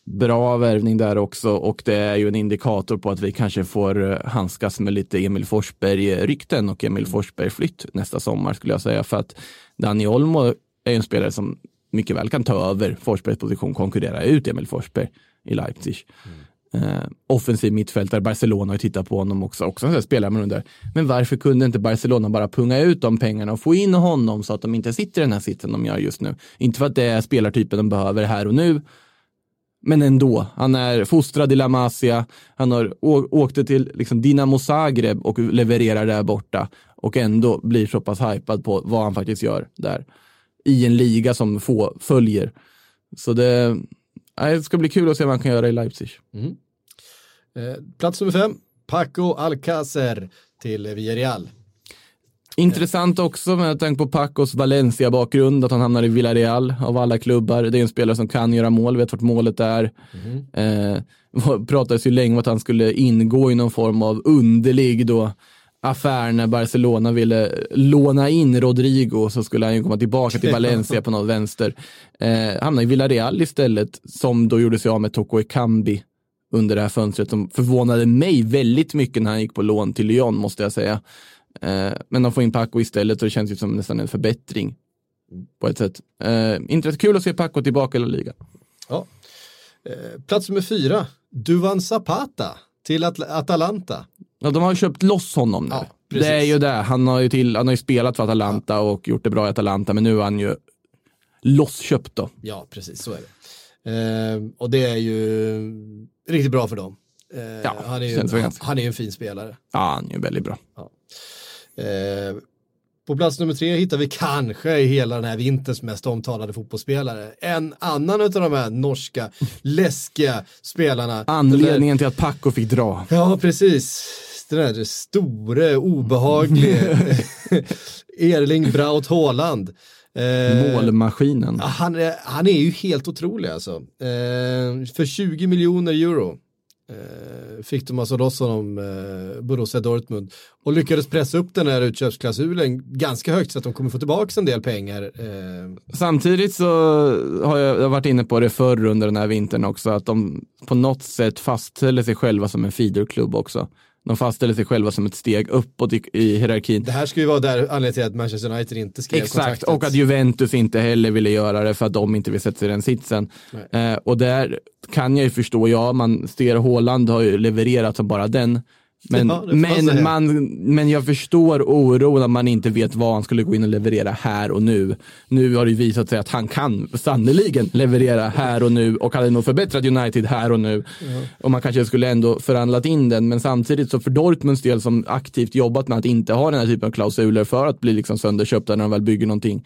Bra värvning där också och det är ju en indikator på att vi kanske får eh, handskas med lite Emil Forsberg-rykten och Emil Forsberg-flytt nästa sommar skulle jag säga. För att Dani Olmo är ju en spelare som mycket väl kan ta över Forsbergs position, konkurrera ut Emil Forsberg i Leipzig. Eh, offensiv mittfältare, Barcelona har ju tittat på honom också. också en spelare man undrar, men varför kunde inte Barcelona bara punga ut de pengarna och få in honom så att de inte sitter i den här sitsen de gör just nu? Inte för att det är spelartypen de behöver här och nu, men ändå, han är fostrad i La Masia, han har åkte till liksom Dinamo Zagreb och levererar där borta och ändå blir så pass hypad på vad han faktiskt gör där. I en liga som få följer. Så det, det ska bli kul att se vad han kan göra i Leipzig. Mm. Eh, plats nummer fem, Paco Alcacer till Villarreal. Intressant också med tanke på Pacos Valencia-bakgrund, att han hamnar i Villarreal av alla klubbar. Det är en spelare som kan göra mål, vet vart målet är. Eh, det pratades ju länge om att han skulle ingå i någon form av underlig då affär när Barcelona ville låna in Rodrigo så skulle han ju komma tillbaka till Valencia på något vänster. Eh, hamnade i Villarreal istället som då gjorde sig av med Toko Ekambi under det här fönstret som förvånade mig väldigt mycket när han gick på lån till Lyon måste jag säga. Eh, men de får in Paco istället och det känns ju som nästan en förbättring på ett sätt. Eh, intressant, kul att se Paco tillbaka i La Liga. Ja. Eh, plats nummer fyra, Duvan Zapata till At- Atalanta. Ja, de har ju köpt loss honom nu. Ja, det är ju det. Han har ju, till, han har ju spelat för Atalanta och gjort det bra i Atalanta, men nu är han ju lossköpt då. Ja, precis så är det. Eh, och det är ju riktigt bra för dem. Eh, Ja, han, är ju, han, är ju en fin spelare. Ja, han är ju väldigt bra. Eh, på plats nummer tre hittar vi kanske i hela den här vinterns mest omtalade fotbollsspelare. En annan av de här norska läskiga spelarna. Anledningen till att Paco fick dra. Ja, precis. Den där store, obehagliga Erling Braut Haaland. Eh, Målmaskinen. Han är, han är ju helt otrolig alltså. Eh, för 20 miljoner euro Eh, fick de alltså loss honom, eh, Borussia Dortmund, och lyckades pressa upp den här utköpsklausulen ganska högt så att de kommer få tillbaka en del pengar. Eh, Samtidigt så har jag, jag har varit inne på det förr under den här vintern också, att de på något sätt fastställer sig själva som en feederklubb också. De fastställer sig själva som ett steg uppåt i, i hierarkin. det här ska ju vara där anledningen till att Manchester United inte skrev Exakt, kontraktet. och att Juventus inte heller ville göra det för att de inte vill sätta sig i den sitsen. Eh, och där kan jag ju förstå, ja, man ser Haaland har ju levererat som bara den. Men, Ja, men, man, men jag förstår oron att man inte vet vad han skulle gå in och leverera här och nu. Nu har det visat sig att han kan sannoliken leverera här och nu och hade nog förbättrat United här och nu. Och man kanske skulle ändå förhandlat in den, men samtidigt så för Dortmunds del som aktivt jobbat med att inte ha den här typen av klausuler för att bli liksom sönderköpta när de väl bygger någonting,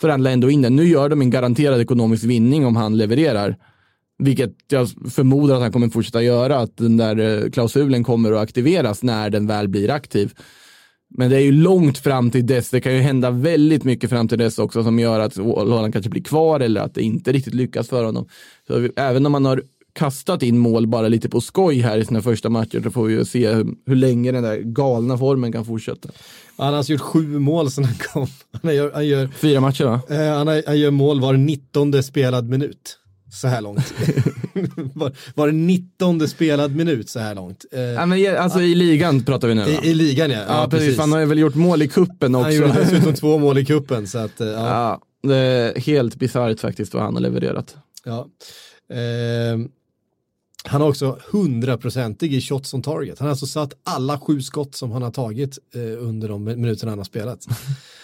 förhandla ändå in den. Nu gör de en garanterad ekonomisk vinning om han levererar. Vilket jag förmodar att han kommer fortsätta göra, att den där eh, klausulen kommer att aktiveras när den väl blir aktiv. Men det är ju långt fram till dess. Det kan ju hända väldigt mycket fram till dess också som gör att Haaland kanske blir kvar eller att det inte riktigt lyckas för honom. Så även om man har kastat in mål bara lite på skoj här i sina första matcher så får vi ju se hur, hur länge den där galna formen kan fortsätta. Han har alltså gjort sju mål sedan han kom. Han gör, han gör, Fyra matcher va? eh, han, har, han gör mål var 19 spelad minut. Så här långt. var, var det 19 spelad minut så här långt. Eh, Ja, men, alltså i ligan pratar vi nu i, I ligan ja. Ja, precis. Han har ju väl gjort mål i kuppen också. Han gjorde dessutom två mål i kuppen så att, eh, ja. Ja, det är helt bisarrt faktiskt vad han har levererat. ja. Eh, han har också 100-procentig i shots on target. Han har alltså satt alla sju skott som han har tagit eh, under de minuterna han har spelat.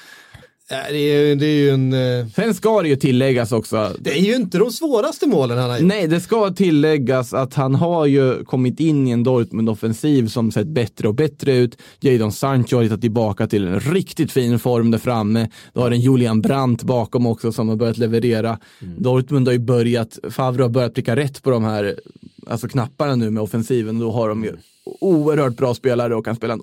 Det, är, det är ju en... Eh, Sen ska det ju tilläggas också. det är ju inte de svåraste målen han har gjort. Nej, det ska tilläggas att han har ju kommit in i en Dortmund-offensiv som sett bättre och bättre ut. Jadon Sancho har hittat tillbaka till en riktigt fin form där framme. Du har en Julian Brandt bakom också som har börjat leverera. Dortmund har ju börjat, Favre har börjat pricka rätt på de här alltså knapparna nu med offensiven. Då har de ju oerhört bra spelare och kan spela en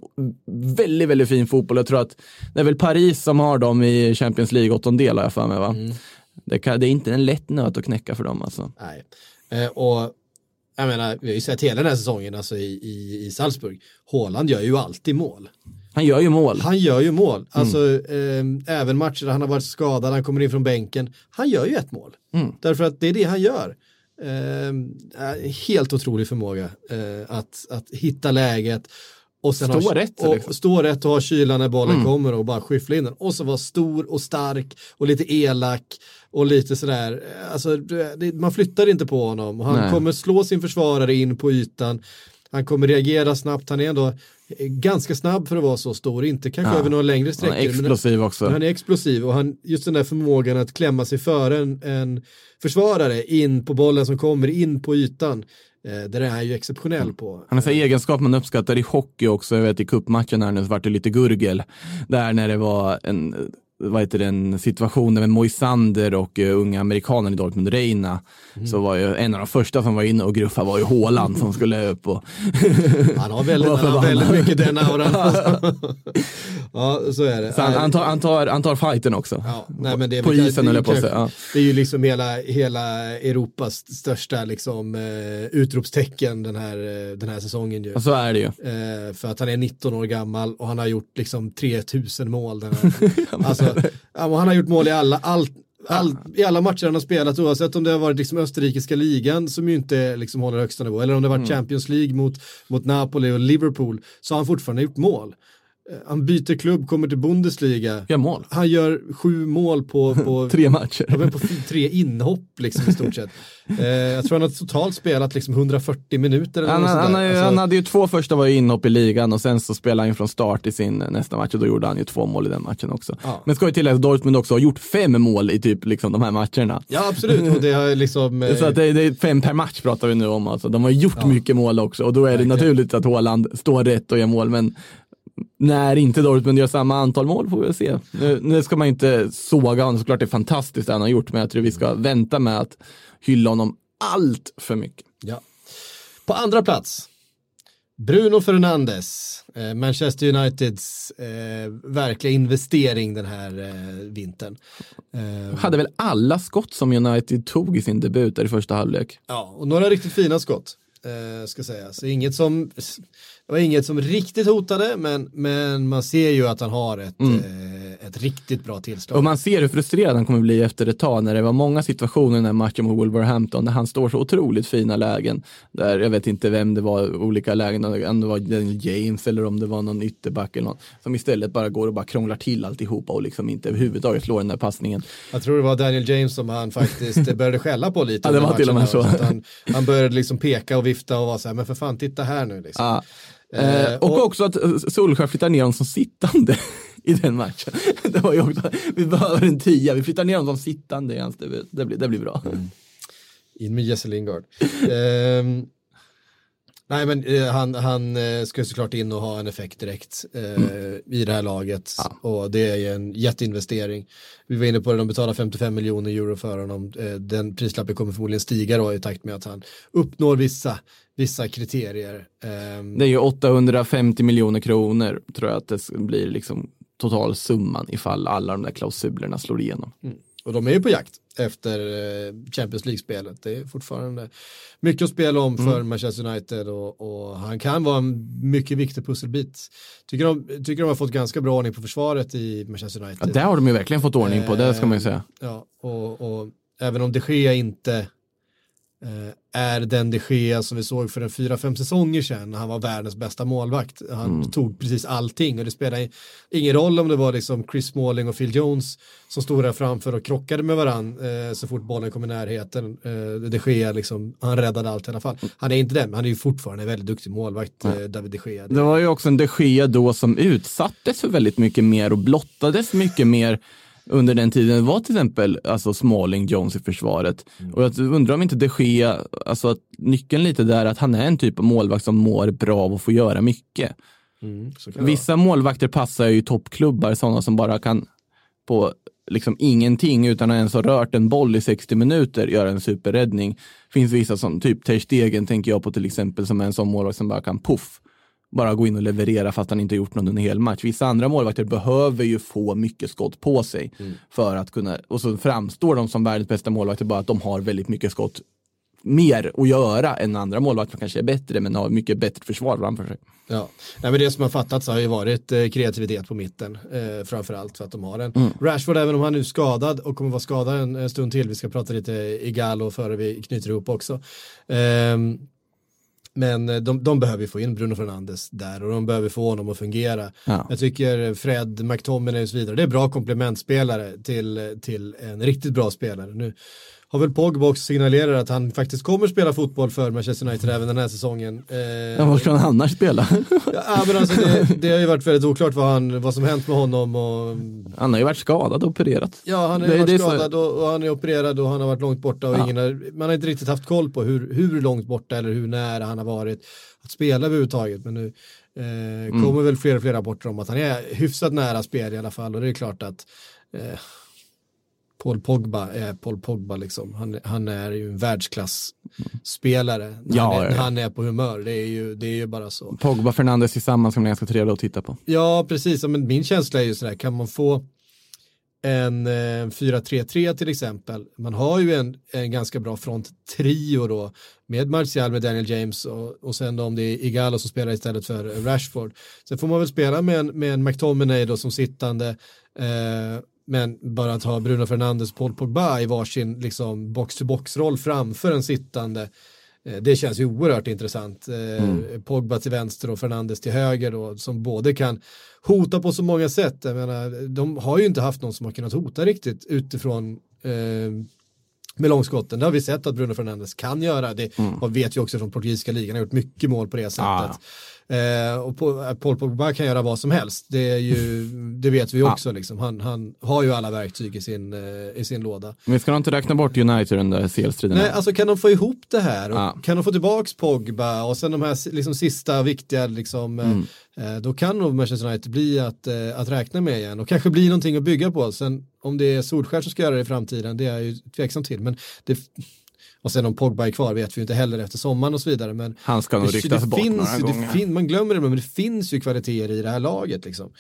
väldigt, väldigt fin fotboll. Jag tror att det är väl Paris som har dem i Champions League åttondel har jag för mig va? Det, kan, det är inte en lätt nöt att knäcka för dem alltså. Nej. Eh, och jag menar, vi har ju sett hela den här säsongen alltså i, i, i Salzburg. Haaland gör ju alltid mål. Han gör ju mål. Han gör ju mål. Alltså eh, även matcher där han har varit skadad, han kommer in från bänken. Han gör ju ett mål. Därför att det är det han gör. Eh, eh, helt otrolig förmåga eh, att, att hitta läget. Och sen Stå ha, rätt, och, liksom. Stå rätt och ha kylan när bollen kommer och bara skyffla in den. Och så vara stor och stark och lite elak och lite sådär. Alltså, det, man flyttar inte på honom. Han Nej. kommer slå sin försvarare in på ytan. Han kommer reagera snabbt. Han är ändå ganska snabb för att vara så stor. Inte kanske Ja. över några längre Han sträckor. är explosiv också. Men han är explosiv och han, just den där förmågan att klämma sig före en, en försvarare in på bollen som kommer in på ytan. Eh, där är han ju exceptionell på. Han har så här egenskap man uppskattar i hockey också. Jag vet i cupmatchen här nu så vart det lite gurgel. Där när det var en, vad heter det, en situation med Moisander och uh, unga amerikanen i Dortmund, Reina. Så var ju en av de första som var inne och gruffade var ju Haaland som skulle upp och Han har väldigt, han har väldigt mycket den auran. ja, så är det. så han, han, tar, han, tar, han tar fighten också. Ja, nej, men det är på isen höll jag på att säga. Det är ju liksom hela, hela Europas största liksom, eh, utropstecken den här, eh, den här säsongen. Ju. Och så är det ju. För att han är 19 år gammal och han har gjort liksom 3000 mål. Den här. alltså, men han har gjort mål i alla, allt, all, i alla matcher han har spelat oavsett om det har varit liksom österrikiska ligan som ju inte liksom håller högsta nivå eller om det har varit Champions League mot, mot Napoli och Liverpool så har han fortfarande gjort mål. Eh, Han byter klubb, kommer till Bundesliga. Gör mål. Han gör sju mål på, på Tre matcher. Ja, på tre inhopp liksom i stort sett. Eh, jag tror han har totalt spelat liksom 140 minuter. Eller Han, något han, ju- Alltså, han hade ju två första var ju inhopp i ligan och sen så spelade han från start i sin nästa match och då gjorde han ju två mål i den matchen också. Ja. Men ska ju tillägga att Dortmund också har gjort fem mål i typ liksom de här matcherna. Ja absolut, och det har liksom... eh, Så att det, det är fem per match pratar vi nu om alltså. De har gjort mycket mål också och då är det naturligt att Haaland står rätt och gör mål. Men när inte Dortmund gör samma antal mål får vi se. Nu, nu ska man inte såga honom, såklart det är fantastiskt det han har gjort, men jag tror vi ska vänta med att hylla honom allt för mycket. Ja. På andra plats Bruno Fernandes, eh, Manchester Uniteds eh, verkliga investering den här eh, vintern. Eh, Hade väl alla skott som United tog i sin debut i första halvlek. Ja, och några riktigt fina skott. Eh, ska sägas. Så inget som, det var inget som riktigt hotade, men, men man ser ju att han har ett, eh, ett riktigt bra tillslag. Och man ser hur frustrerad han kommer bli efter ett tag när det var många situationer i den här matchen mot Wolverhampton där han står så otroligt fina lägen. Där jag vet inte vem det var, olika lägen, om det var Daniel James eller om det var någon ytterback eller någon, som istället bara går och bara krånglar till alltihopa och liksom inte överhuvudtaget slår den där passningen. Jag tror det var Daniel James som han faktiskt började skälla på lite. Ja, det var till och med så. Han, han började liksom peka och vifta och vara så här, men för fan titta här nu liksom. Ja. Eh, Eh, och, också att eh, Solskjaer flyttar ner honom som sittande i den matchen. Det var ju också, vi behöver en tia, vi flyttar ner honom som sittande i hans debut. Det blir, det blir bra. In med Jesse Lingard. Ehm, nej men eh, han, han eh, ska såklart in och ha en effekt direkt eh, i det här laget. Och det är ju en jätteinvestering. Vi var inne på det, de betalar 55 miljoner euro för honom. Den prislappen kommer förmodligen stiga då i takt med att han uppnår vissa, vissa kriterier. Ehm, Det är ju 850 miljoner kronor tror jag att det blir liksom totalsumman ifall alla de där klausulerna slår igenom. Och de är ju på jakt efter eh, Champions League-spelet. Det är fortfarande mycket att spela om för Manchester United och, och han kan vara en mycket viktig pusselbit. Tycker de, tycker de har fått ganska bra ordning på försvaret i Manchester Ja, United. det har de ju verkligen fått ordning på, det ska man ju säga. Ja, och, och även om de Gea inte eh, är den de Gea som vi såg för en fyra, fem säsonger sedan han var världens bästa målvakt. Han Mm. tog precis allting och det spelade ingen roll om det var liksom Chris Smalling och Phil Jones som stod där framför och krockade med varann eh, så fort bollen kom i närheten. Eh, de Gea liksom, han räddade allt i alla fall. Han är inte den, men han är ju fortfarande en väldigt duktig målvakt, eh, David de Gea. Det var ju också en de Gea då som utsattes för väldigt mycket mer och blottades mycket mer under den tiden. Det var till exempel alltså Smalling, Jones i försvaret. Och jag undrar om inte de Gea, alltså att nyckeln lite där är att han är en typ av målvakt som mår bra av att få göra mycket. Mm, det Vissa målvakter passar ju toppklubbar, sådana som bara kan på liksom ingenting utan att ens ha rört en boll i 60 minuter göra en superräddning. Finns vissa som, typ Ter Stegen tänker jag på till exempel, som är en sån målvakt som bara kan puff, bara gå in och leverera fast han inte gjort något under hel match. Vissa andra målvakter behöver ju få mycket skott på sig för att kunna, och så framstår de som världens bästa målvakter bara att de har väldigt mycket skott mer att göra än andra målvakter som kanske är bättre men har mycket bättre försvar framför sig. Ja, Nej, men det som har fattats har ju varit eh, kreativitet på mitten eh, framförallt för att de har en. Mm. Rashford även om han nu är skadad och kommer vara skadad en, en stund till, vi ska prata lite Igalo före vi knyter ihop också. Ehm, men eh, de, de behöver få in Bruno Fernandes där och de behöver få honom att fungera. Ja. Jag tycker Fred, McTominay och så vidare, det är bra komplementspelare till, till en riktigt bra spelare. Nu har väl Pogba också signalerat att han faktiskt kommer spela fotboll för Manchester United även den här säsongen. Eh, Ja, var ska han annars spela? Ja, men alltså det, det har ju varit väldigt oklart vad, han, vad som hänt med honom och Han har ju varit skadad och opererat. ja, han har Det- varit det är så- skadad och, och han är opererad och han har varit långt borta och Ja. ingen har, man har inte riktigt haft koll på hur, hur långt borta eller hur nära han har varit att spela överhuvudtaget. Men nu eh, Mm. kommer väl fler och fler rapporter om att han är hyfsat nära spel i alla fall och det är klart att eh, Paul Pogba är Paul Pogba liksom. Han, han är ju en världsklassspelare. Ja, han, är, han är på humör, det är ju, det är ju bara så. Pogba och Fernandes tillsammans kan bli ganska trevligt att titta på. Ja, precis. Men min känsla är ju sådär, kan man få en eh, 4-3-3 till exempel. Man har ju en, en ganska bra fronttrio då med Martial, med Daniel James och, och sen då om det är Igalo som spelar istället för Rashford. Sen får man väl spela med en, med en McTominay då som sittande eh, men bara att ha Bruno Fernandes och Paul Pogba i varsin liksom box-to-box-roll framför en sittande Eh, Det känns ju oerhört intressant. Eh, Pogba till vänster och Fernandes till höger då, som både kan hota på så många sätt. Jag menar, de har ju inte haft någon som har kunnat hota riktigt utifrån eh, med långskotten. Det har vi sett att Bruno Fernandes kan göra. Det och vet vi också från portugisiska ligan. Har gjort mycket mål på det sättet. Ja. Eh, och på, Paul Pogba kan göra vad som helst. Det, är ju, det vet vi också. Liksom. Han, han har ju alla verktyg i sin, eh, i sin låda. Men vi ska nog inte räkna bort United den där CL-striden. Nej, alltså kan de få ihop det här Ja. kan de få tillbaks Pogba och sen de här liksom, sista viktiga, liksom, eh, eh, då kan nog Manchester United bli att, eh, att räkna med igen och kanske bli någonting att bygga på. Sen om det är Solskjaer som ska göra det i framtiden, det är jag ju tveksam till. Men det, Och sen om Pogba är kvar vet vi inte heller efter sommaren och så vidare. Men Han ska nog ryktas bort finns, några gånger. fin, Man glömmer det, men det finns ju kvaliteter i det här laget. Liksom.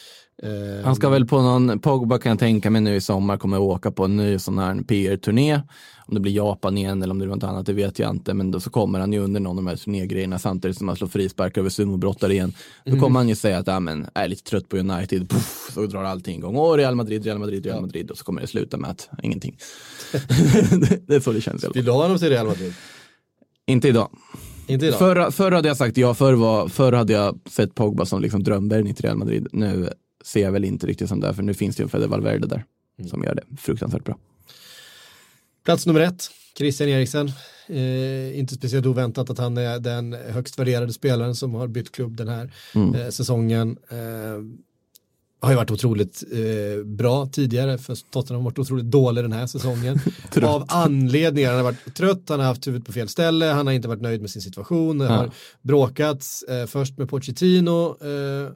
Eh, Han ska väl på någon, Pogba kan jag tänka mig nu i sommar kommer åka på en ny sån här PR-turné. Om det blir Japan igen eller om det blir något annat, det vet jag inte. Men då så kommer han ju under någon av de här turnégrejerna samtidigt som han slår frisparkar över sumobrottare igen. Då Mm. kommer han ju säga att ja, men, jag är lite trött på United, Puff, så drar allting igång. Åh, Real Madrid, Real Madrid, Real Madrid. Och så kommer det sluta med att ingenting. det, är så det känns i. Vill du ha honom till Real Madrid? Inte idag. Inte idag? Förr, förr hade jag sagt ja, förr, var, förr hade jag sett Pogba som liksom drömvärvning till Real Madrid. Nu ser jag väl inte riktigt som det, för nu finns det ju en Fede Valverde där som gör det fruktansvärt bra. Plats nummer ett, Christian Eriksen. Eh, inte speciellt oväntat att han är den högst värderade spelaren som har bytt klubb den här Mm. eh, säsongen. Eh, har ju varit otroligt eh, bra tidigare, för Tottenham har varit otroligt dålig den här säsongen. Av anledningar, han har varit trött, han har haft huvudet på fel ställe, han har inte varit nöjd med sin situation, det har bråkats eh, först med Pochettino eh,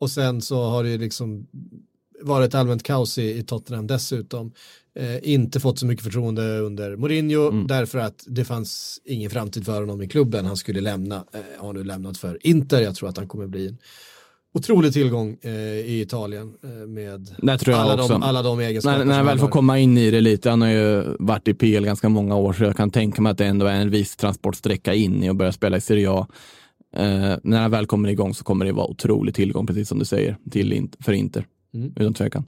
och sen så har det ju liksom varit allmänt kaos i, i Tottenham dessutom. Eh, inte fått så mycket förtroende under Mourinho därför att det fanns ingen framtid för honom i klubben. Han skulle lämna, eh, har nu lämnat för Inter. Jag tror att han kommer bli en otrolig tillgång eh, i Italien eh, med alla, också. de, alla de egenskaper När, när han väl får komma in i det lite, han har ju varit i PL ganska många år, så jag kan tänka mig att det ändå är en viss transportsträcka in i och börja spela i Serie A. Eh, när han väl kommer igång så kommer det vara otrolig tillgång, precis som du säger, till, för Inter. Mm. Utan tvekan.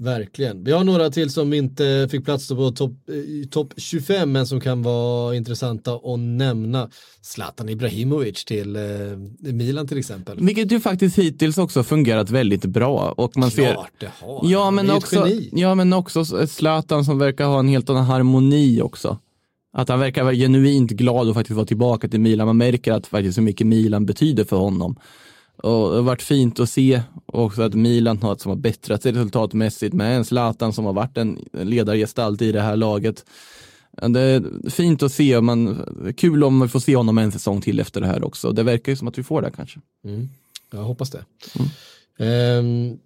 Verkligen. Vi har några till som inte fick plats på topp eh, topp 25 men som kan vara intressanta att nämna. Zlatan Ibrahimovic till eh, Milan till exempel. Vilket ju faktiskt hittills också fungerat väldigt bra. Och man ser, Klart det har Ja men, också, ja, men också Zlatan som verkar ha en helt annan harmoni också. Att han verkar vara genuint glad att faktiskt vara tillbaka till Milan. Man märker att faktiskt hur mycket Milan betyder för honom. Och det har varit fint att se också att Milan har, som har bättrat sig resultatmässigt med en Zlatan som har varit en ledargestalt i det här laget. Ja, Det är fint att se, man, kul om vi får se honom en säsong till efter det här också. Det verkar ju som att vi får det kanske. Mm. Jag hoppas det. Mm. Ehm,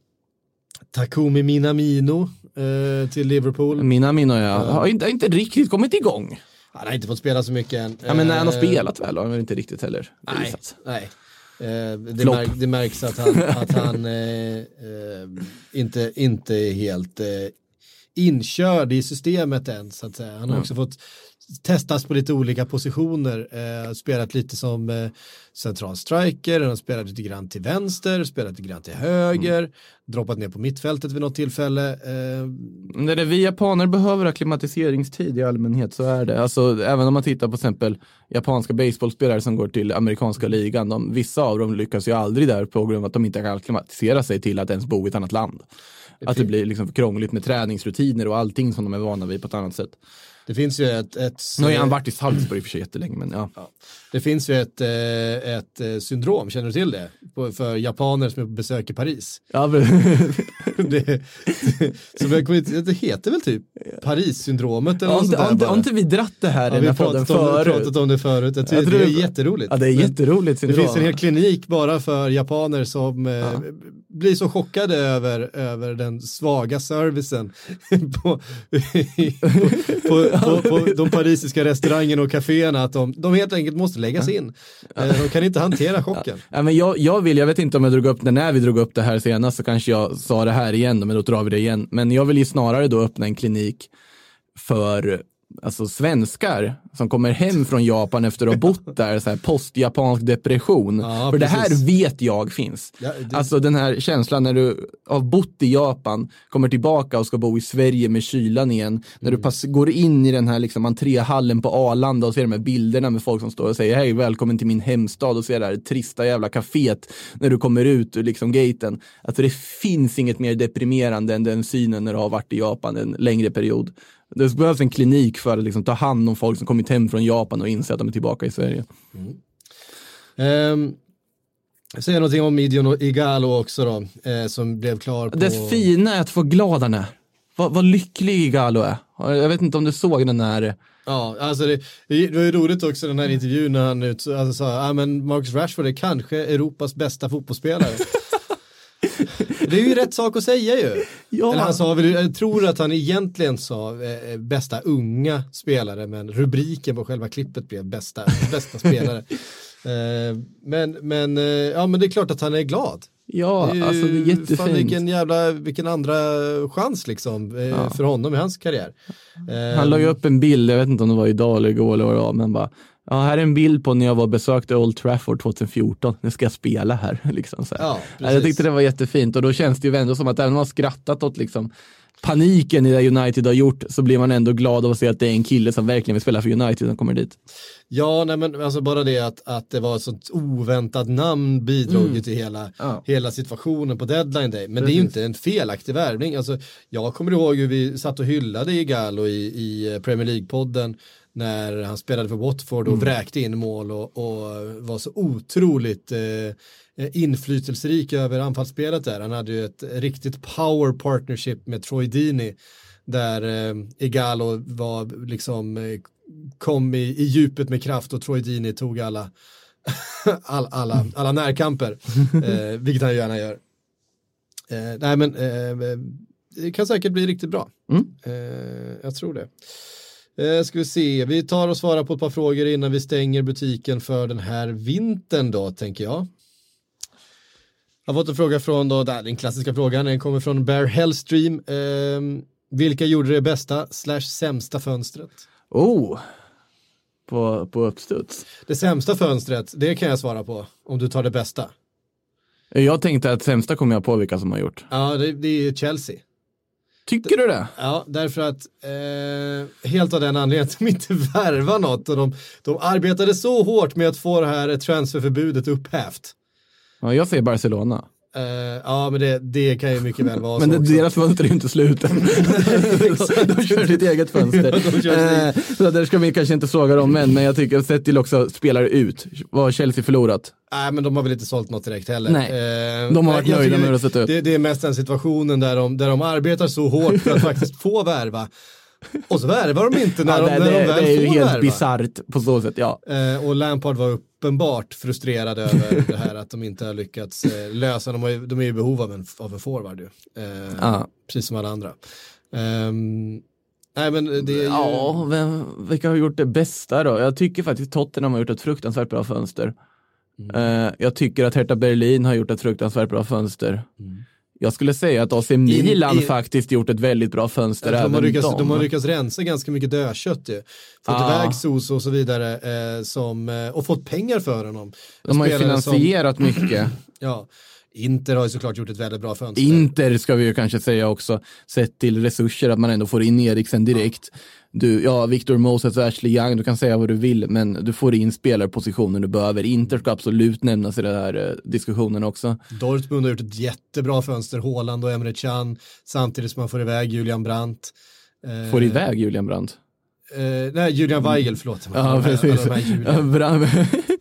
Takumi Minamino eh, till Liverpool. Mina minnen jag har inte, inte riktigt kommit igång. Han har inte fått spela så mycket än. Ja, men när han har Eh, spelat väl har han väl inte riktigt heller Nej, visat. nej. Eh, det, märk, det märks att han, att han eh, eh, inte, inte är helt inkörd i systemet än så att säga. Han har också fått testas på lite olika positioner, spelat lite som central striker, han har spelat lite grann till vänster, spelat lite grann till höger, droppat ner på mittfältet vid något tillfälle. Eh, När det vi japaner behöver akklimatiseringstid i allmänhet så är det, alltså även om man tittar på till exempel japanska baseballspelare som går till amerikanska ligan, de, vissa av dem lyckas ju aldrig där på grund av att de inte kan akklimatisera sig till att ens bo i ett annat land. Att det blir liksom krångligt med träningsrutiner och allting som de är vana vid på ett annat sätt. Det finns ju ett, ett Nu har han varit i Salzburg i och för sig jättelänge, men ja. Det finns ju ett, eh, ett eh, syndrom, känner du till det? För japaner som är på besök i Paris. ja men, det, som jag kommer det heter väl typ Paris-syndromet eller har, något sånt har, där har inte vi dratt det här Ja, i vi den har här podden pratat om, förut? pratat om det förut. Jag tycker Jag tror det är det- jätteroligt. Ja, det är jätteroligt Det syndrom. finns en hel klinik bara för japaner som eh, blir så chockade över, över den svaga servicen på, på, på, på, på de parisiska restaurangerna och kaféerna att de, de helt enkelt måste läggas in. Eh, de kan inte hantera chocken. Ja, men jag, jag vill, jag vet inte om jag drog upp det när vi drog upp det här senast så kanske jag sa det här igen, men då drar vi det igen. Men jag vill ju snarare då öppna en klinik för alltså svenskar som kommer hem från Japan efter att ha bott där, så här post-japansk depression. Ja, för det här precis. vet jag finns. Ja, det- Alltså den här känslan när du har bott i Japan, kommer tillbaka och ska bo i Sverige med kylan igen. När Mm. du pass, går in i den här liksom entréhallen på Arlanda och ser de här bilderna med folk som står och säger hej välkommen till min hemstad och ser det här trista jävla kaféet när du kommer ut ur liksom gaten. Alltså det finns inget mer deprimerande än den synen när du har varit i Japan en längre period. Det behövs en klinik för att liksom ta hand om folk som kommit hem från Japan och inser att de är tillbaka i Sverige. Um, säga någonting om Midion och Igalo också då, eh, som blev klar på... Det fina är att få glad han är. Vad, vad lycklig Galo är. Jag vet inte om du såg den här. Ja, alltså det, det var ju roligt också den här intervjun när han ut, alltså, sa, ja men Marcus Rashford är kanske Europas bästa fotbollsspelare. Det är ju rätt sak att säga ju. Ja. Eller han sa väl, jag tror att han egentligen sa eh, bästa unga spelare, men rubriken på själva klippet blev bästa, bästa spelare. Eh, men, men, eh, ja, men det är klart att han är glad. Ja, Det är ju- alltså det är jättefint. Fan, vilken jävla, vilken andra chans liksom eh, för honom i hans karriär. Eh, Han la ju upp en bild, jag vet inte om det var idag eller igår eller vad det var, men bara Ja, här är en bild på när jag var besökte Old Trafford 2014. Nu ska jag spela här. Liksom så här. Ja, Ja, jag tyckte det var jättefint och då känns det ju ändå som att även om man skrattat åt liksom paniken i det United har gjort så blir man ändå glad av att se att det är en kille som verkligen vill spela för United som kommer dit. Ja, nej, men alltså bara det att, att det var ett sånt oväntat namn bidrog ju till hela, Mm. Ja. hela situationen på deadline day. Men det är ju inte en felaktig värvning. Alltså, jag kommer ihåg hur vi satt och hyllade Igalo i, i Premier League-podden när han spelade för Watford Mm. och vräkte in mål och, och var så otroligt eh, inflytelserik över anfallsspelet där. Han hade ju ett riktigt power partnership med Troy Deeney där eh, Igalo var liksom eh, kom i, i djupet med kraft och Troy Deeney tog alla all, alla, alla närkamper, eh, vilket han gärna gör. Eh, nej men eh, det kan säkert bli riktigt bra. Mm. Eh, jag tror det. Eh, ska vi se, vi tar och svarar på ett par frågor innan vi stänger butiken för den här vintern då, tänker jag. Jag har fått en fråga från då, där, den klassiska frågan, den kommer från Bear Hellstream. Eh, vilka gjorde det bästa slash sämsta fönstret? Oh, på, på uppstuds. Det sämsta fönstret, det kan jag svara på om du tar det bästa. Jag tänkte att sämsta kommer jag på vilka som har gjort. Ja, det, det är Chelsea. Tycker du det? Ja, därför att eh, helt av den anledningen att de inte värvar något och de, de arbetade så hårt med att få det här transferförbudet upphävt. Ja, jag säger Barcelona. Eh, ja, men det, det kan ju mycket väl vara Men så också. deras fönster är ju inte slut än. de, de kör sitt eget fönster. Ja, Eh, så där ska vi kanske inte såga dem än, men jag tycker att sett till också spelare ut. Vad har Chelsea förlorat? Nej, men de har väl inte sålt något direkt heller. Nej. Eh, De har varit nöjda med hur det sett ut. Det, det är mest den situationen där de, där de arbetar så hårt för att faktiskt få värva. Och så värvar de inte när, Ja, de, det, när de väl det är ju får helt värva. bisarrt på så sätt, ja. Och Lampard var uppenbart frustrerad över det här att de inte har lyckats eh, lösa, de, har de är i behov av en, av en forward ju. Eh, Ja. Precis som alla andra. Ehm, nej men det är ju, Ja, vem, vilka har gjort det bästa då? Jag tycker faktiskt Tottenham har gjort ett fruktansvärt bra fönster. Eh, jag tycker att Hertha Berlin har gjort ett fruktansvärt bra fönster. Jag skulle säga att AC Milan i- faktiskt gjort ett väldigt bra fönster de, även har lyckats, de. de har lyckats rensa ganska mycket dödkött ju. Fått Ja. iväg Soso och så vidare eh, som, eh, och fått pengar för honom. de har ju Spelare som- finansierat mycket. Ja, Inter har ju såklart gjort ett väldigt bra fönster. Inter ska vi ju kanske säga också, sett till resurser, att man ändå får in Eriksen direkt. Du, ja, Victor Moses och Ashley Young, du kan säga vad du vill, men du får in spelarpositionen du behöver. Inter ska absolut nämnas i den här eh, diskussionen också. Dortmund har gjort ett jättebra fönster, Haaland och Emre Can, samtidigt som man får iväg Julian Brandt. Eh, Får iväg Julian Brandt. Eh, nej, Julian Weigel, förlåt. Ja, precis. här Ja. Brandt,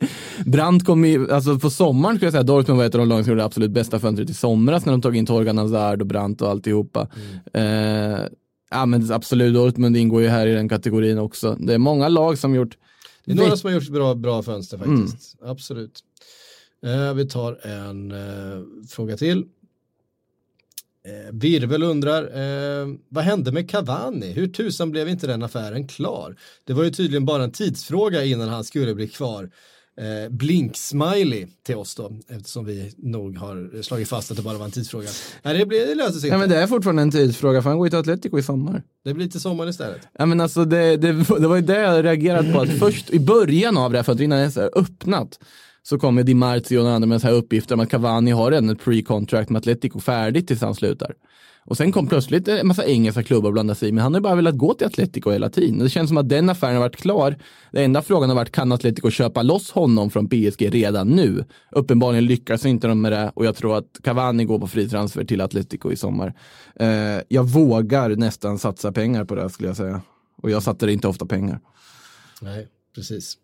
Brandt kom i, alltså på sommaren skulle jag säga, Dortmund var ett av de lag som gjorde det absolut bästa fönstret i somras när de tog in Torgan Hazard och Brandt och alltihopa. Mm. Eh, ja men absolut, Dortmund ingår ju här i den kategorin också. Det är många lag som gjort Det är några som har gjort bra, bra fönster faktiskt. Mm. Absolut. Eh, vi tar en eh, fråga till. Eh, Virvel undrar, eh, vad hände med Cavani? Hur tusan blev inte den affären klar? Det var ju tydligen bara en tidsfråga innan han skulle bli kvar. Eh, Blink-smiley till oss då, eftersom vi nog har slagit fast att det bara var en tidsfråga. Nej, det, blir, det löser sig Ja men det är fortfarande en tidsfråga för han går ju till Atletico i sommar. Det blir till sommaren istället. Ja men alltså det, det, det var ju det jag reagerade på att först i början av det här fönstret, innan det är öppnat, så kommer Di Marzio och andra med så här uppgifter om att Cavani har redan ett pre-contract med Atletico färdigt tills han slutar. Och sen kom plötsligt en massa engelska klubbar blanda sig i, men han har ju bara velat gå till Atletico hela tiden. Det känns som att den affären har varit klar. Den enda frågan har varit, kan Atletico köpa loss honom från PSG redan nu? Uppenbarligen lyckas inte de med det och jag tror att Cavani går på fri transfer till Atletico i sommar. Eh, jag vågar nästan satsa pengar på det skulle jag säga. Och jag satte inte ofta pengar. Nej, precis.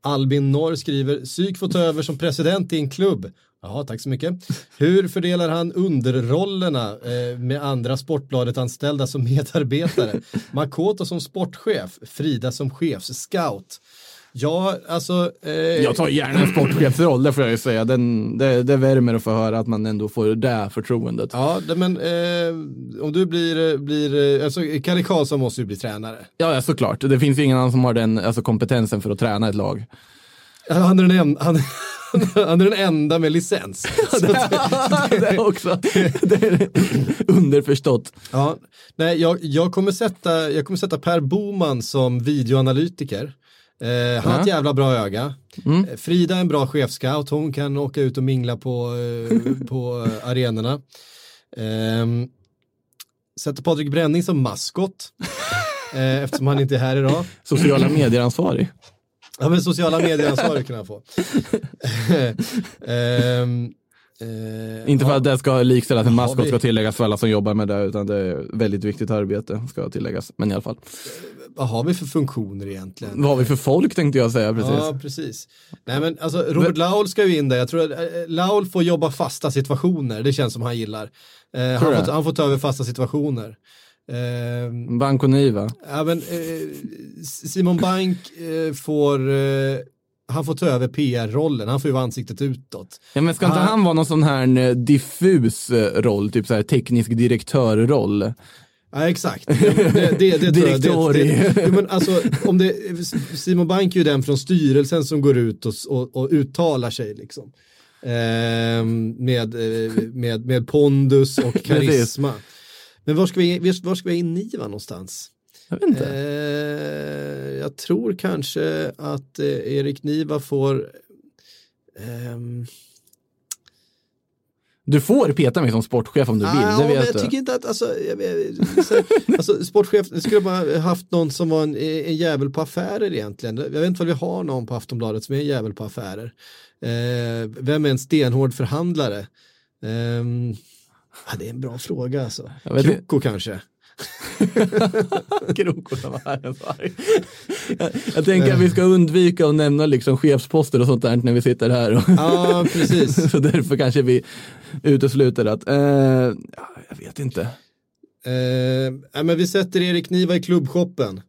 Albin Norr skriver, psyk får ta över som president i en klubb. Ja, tack så mycket. Hur fördelar han underrollerna eh, med andra Sportbladet-anställda som medarbetare? Makoto som sportchef, Frida som chefsscout. Ja, alltså... Eh, Jag tar gärna en sportchefsroll, det får jag ju säga. Den, det, det värmer att få höra att man ändå får det förtroendet. Ja, men eh, om du blir, blir eh, alltså Kalle Karlsson måste ju bli tränare. Ja, ja, såklart. Det finns ju ingen annan som har den alltså, kompetensen för att träna ett lag. Han är den, en, han, han är den enda med licens. Så att, det är också det är underförstått. ja, nej, jag, jag, kommer sätta, jag kommer sätta Per Boman som videoanalytiker. Eh, han har ett Ja. jävla bra öga. Mm. Eh, Frida är en bra chefscout, hon kan åka ut och mingla på, eh, på eh, arenorna. Ehm, sätter Patrik Bränning som maskot. Eh, eftersom han inte är här idag. Sociala medier-ansvarig. Ja men sociala medier-ansvarig kan han få. Ehm, eh, Inte för ja, att det ska likställas har maskot vi? ska tilläggas för alla som jobbar med det, utan det är väldigt viktigt arbete ska tilläggas. Men i alla fall. Vad har vi för funktioner egentligen? Vad har vi för folk tänkte jag säga precis. Ja, precis. Nej, men alltså, Robert Laul ska ju in där. Jag tror att eh, Laul får jobba fasta situationer. Det känns som han gillar. Eh, han, får, han får ta över fasta situationer. Eh, Bank och ja, men, eh, Simon Bank eh, får, eh, han får ta över PR-rollen. Han får ju vara ansiktet utåt. Ja, men ska inte han vara någon sån här eh, diffus eh, roll, typ så här teknisk direktör-roll? Ja, exakt. Det, det, det, tror jag. Det, det, men alltså, om det, Simon Bank är ju den från styrelsen som går ut och, och, och uttalar sig. Liksom. Ehm, med, eh, med, med pondus och karisma. Men var ska vi, var ska vi ha in Niva någonstans? Jag vet inte. Eh, jag tror kanske att eh, Erik Niva får ehm, Du får peta mig som sportchef om du vill, Ah, det ja, men vet jag du. tycker inte att, alltså, jag, så, alltså sportchef, skulle bara haft någon som var en, en jävel på affärer egentligen. Jag vet inte om vi har någon på Aftonbladet som är en jävel på affärer. Eh, vem är en stenhård förhandlare? Ehm, ja, det är en bra fråga alltså. Kroko kanske. Krokorna var världens varg. jag, jag tänker att vi ska undvika att nämna liksom chefsposter och sånt där när vi sitter här. Och Ja, precis. så därför kanske vi utesluter att, eh, ja, jag vet inte. Eh, ja, men vi sätter Erik Niva i klubbshoppen.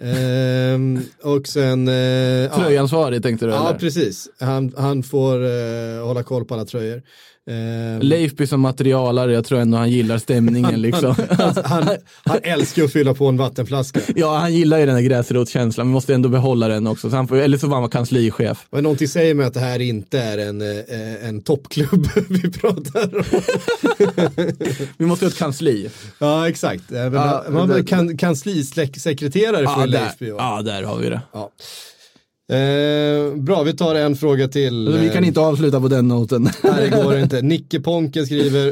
Ehm, och sen... Eh, ja. Tröjansvarig tänkte du Ja, eller? precis. Han, han får eh, hålla koll på alla tröjor. Ehm, Leifby som materialare, jag tror ändå han gillar stämningen liksom. han, han, han älskar att fylla på en vattenflaska. Ja, han gillar ju den här gräsrotskänslan, men måste ändå behålla den också. Så han får, eller så var han kanslichef. Och någonting säger mig att det här inte är en, eh, en toppklubb vi pratar om. Vi måste ha ett kansli. Ja, exakt. Även, Ja, man var kan, kanslisekreterare för Ja, Leifby. ja, där har vi det. Ja. Eh, bra, vi tar en fråga till. Vi kan Eh, inte avsluta på den noten. Nej, det går inte. Nicke Ponken skriver,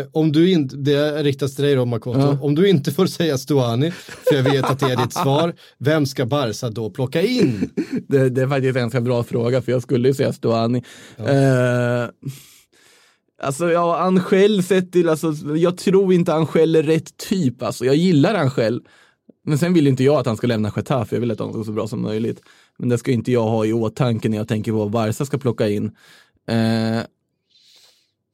eh, om du inte, det riktas till dig då Makoto, Ja. om du inte får säga Stuani, för jag vet att det är ditt svar, vem ska Barca då plocka in? Det, det är faktiskt en ganska bra fråga, för jag skulle ju säga Stuani. Eh, alltså, ja, Angel sett till, alltså, jag tror inte Angel är rätt typ. Alltså, jag gillar Angel. Men sen vill inte jag att han ska lämna Getafe, jag vill att han ska så bra som möjligt. Men det ska inte jag ha i åtanke när jag tänker på vad Barca ska plocka in. Eh,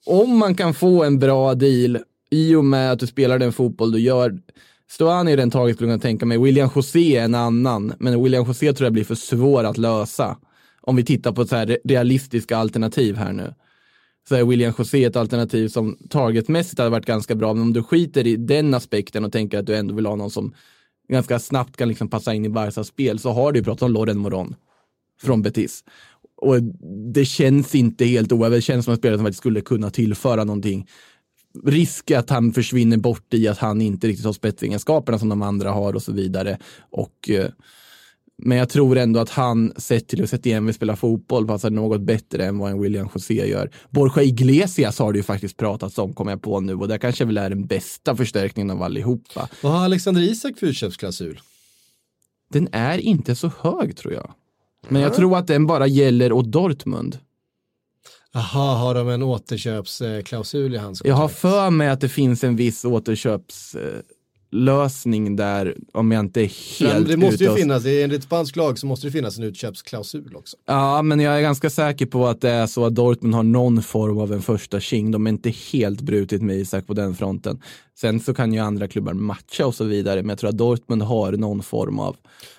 om man kan få en bra deal i och med att du spelar den fotboll du gör. Stoani är den taget skulle jag kunna tänka mig. William José är en annan, men William José tror jag blir för svår att lösa. Om vi tittar på så här realistiska alternativ här nu. Så är William José ett alternativ som targetmässigt hade varit ganska bra, men om du skiter i den aspekten och tänker att du ändå vill ha någon som ganska snabbt kan liksom passa in i Barcas spel så har du ju pratat om Loren Moron från Betis. Och det känns inte helt oävet, det känns som en spelare som faktiskt skulle kunna tillföra någonting. Risk att han försvinner bort i att han inte riktigt har spetsegenskaperna som de andra har och så vidare. Och, eh, men jag tror ändå att han, sett till hur Setien vill spela fotboll, passar något bättre än vad en William José gör. Borja Iglesias har det ju faktiskt pratats om, kommer jag på nu, och det kanske väl är den bästa förstärkningen av allihopa. Vad har Alexander Isak för utköpsklausul? Den är inte så hög tror jag. Men jag tror att den bara gäller åt Dortmund. Jaha, har de en återköpsklausul i hans Jag har kontrakt? för mig att det finns en viss återköps... lösning där om jag inte är helt Men det måste ju finnas, enligt spansk lag så måste det finnas en utköpsklausul också. Ja, men jag är ganska säker på att det är så att Dortmund har någon form av en första king. De är inte helt brutit med Isak på den fronten. Sen så kan ju andra klubbar matcha och så vidare, men jag tror att Dortmund har någon form av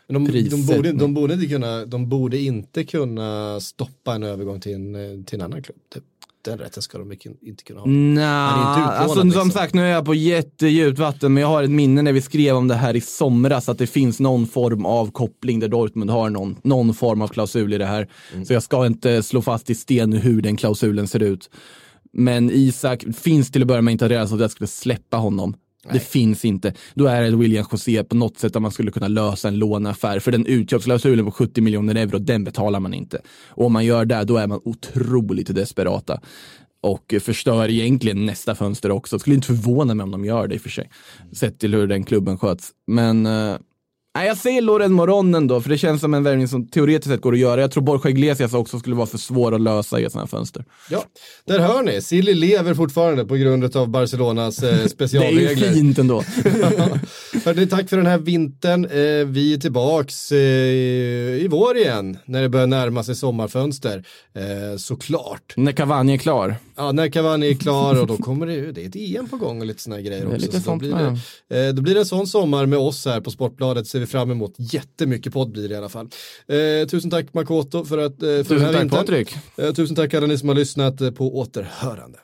de, de, borde, de, borde inte kunna, de borde inte kunna stoppa en övergång till en, eh, till en annan klubb. Det, den rätten ska de inte kunna ha. Utlånad, alltså som liksom. sagt nu är jag på jättedjupt vatten men jag har ett minne när vi skrev om det här i somras att det finns någon form av koppling där Dortmund har någon, någon form av klausul i det här. Mm. Så jag ska inte slå fast i sten hur den klausulen ser ut. Men Isak finns till att börja med inte redan så att jag skulle släppa honom. Det finns inte. Då är det William José på något sätt att man skulle kunna lösa en låneaffär. För den utköpsklausulen på 70 miljoner euro, den betalar man inte. Och om man gör det, då är man otroligt desperata. Och förstör egentligen nästa fönster också. Skulle inte förvåna mig om de gör det i och för sig. Sett till hur den klubben sköts. Men eh, nej, jag säger Loren Moron ändå, för det känns som en värvning som teoretiskt sett går att göra. Jag tror Borja Iglesias också skulle vara för svår att lösa i ett sådant här fönster. Ja, där hör ni. Silly lever fortfarande på grund av Barcelonas eh, Det är ju specialregler. fint ändå. Hörni, tack för den här vintern. Eh, vi är tillbaks eh, i vår igen när det börjar närma sig sommarfönster. Eh, såklart. När Cavani är klar. Ja, när Cavani är klar och då kommer det, det är ett EM på gång och lite här grejer också. lite Så då, blir det, eh, då blir det en sån sommar med oss här på Sportbladet ser vi fram emot. Jättemycket podd blir det i alla fall. Eh, tusen tack Makoto för, att, eh, för den Tusen här tack vintern. Patrik. Eh, tusen tack alla ni som har lyssnat eh, på återhörande.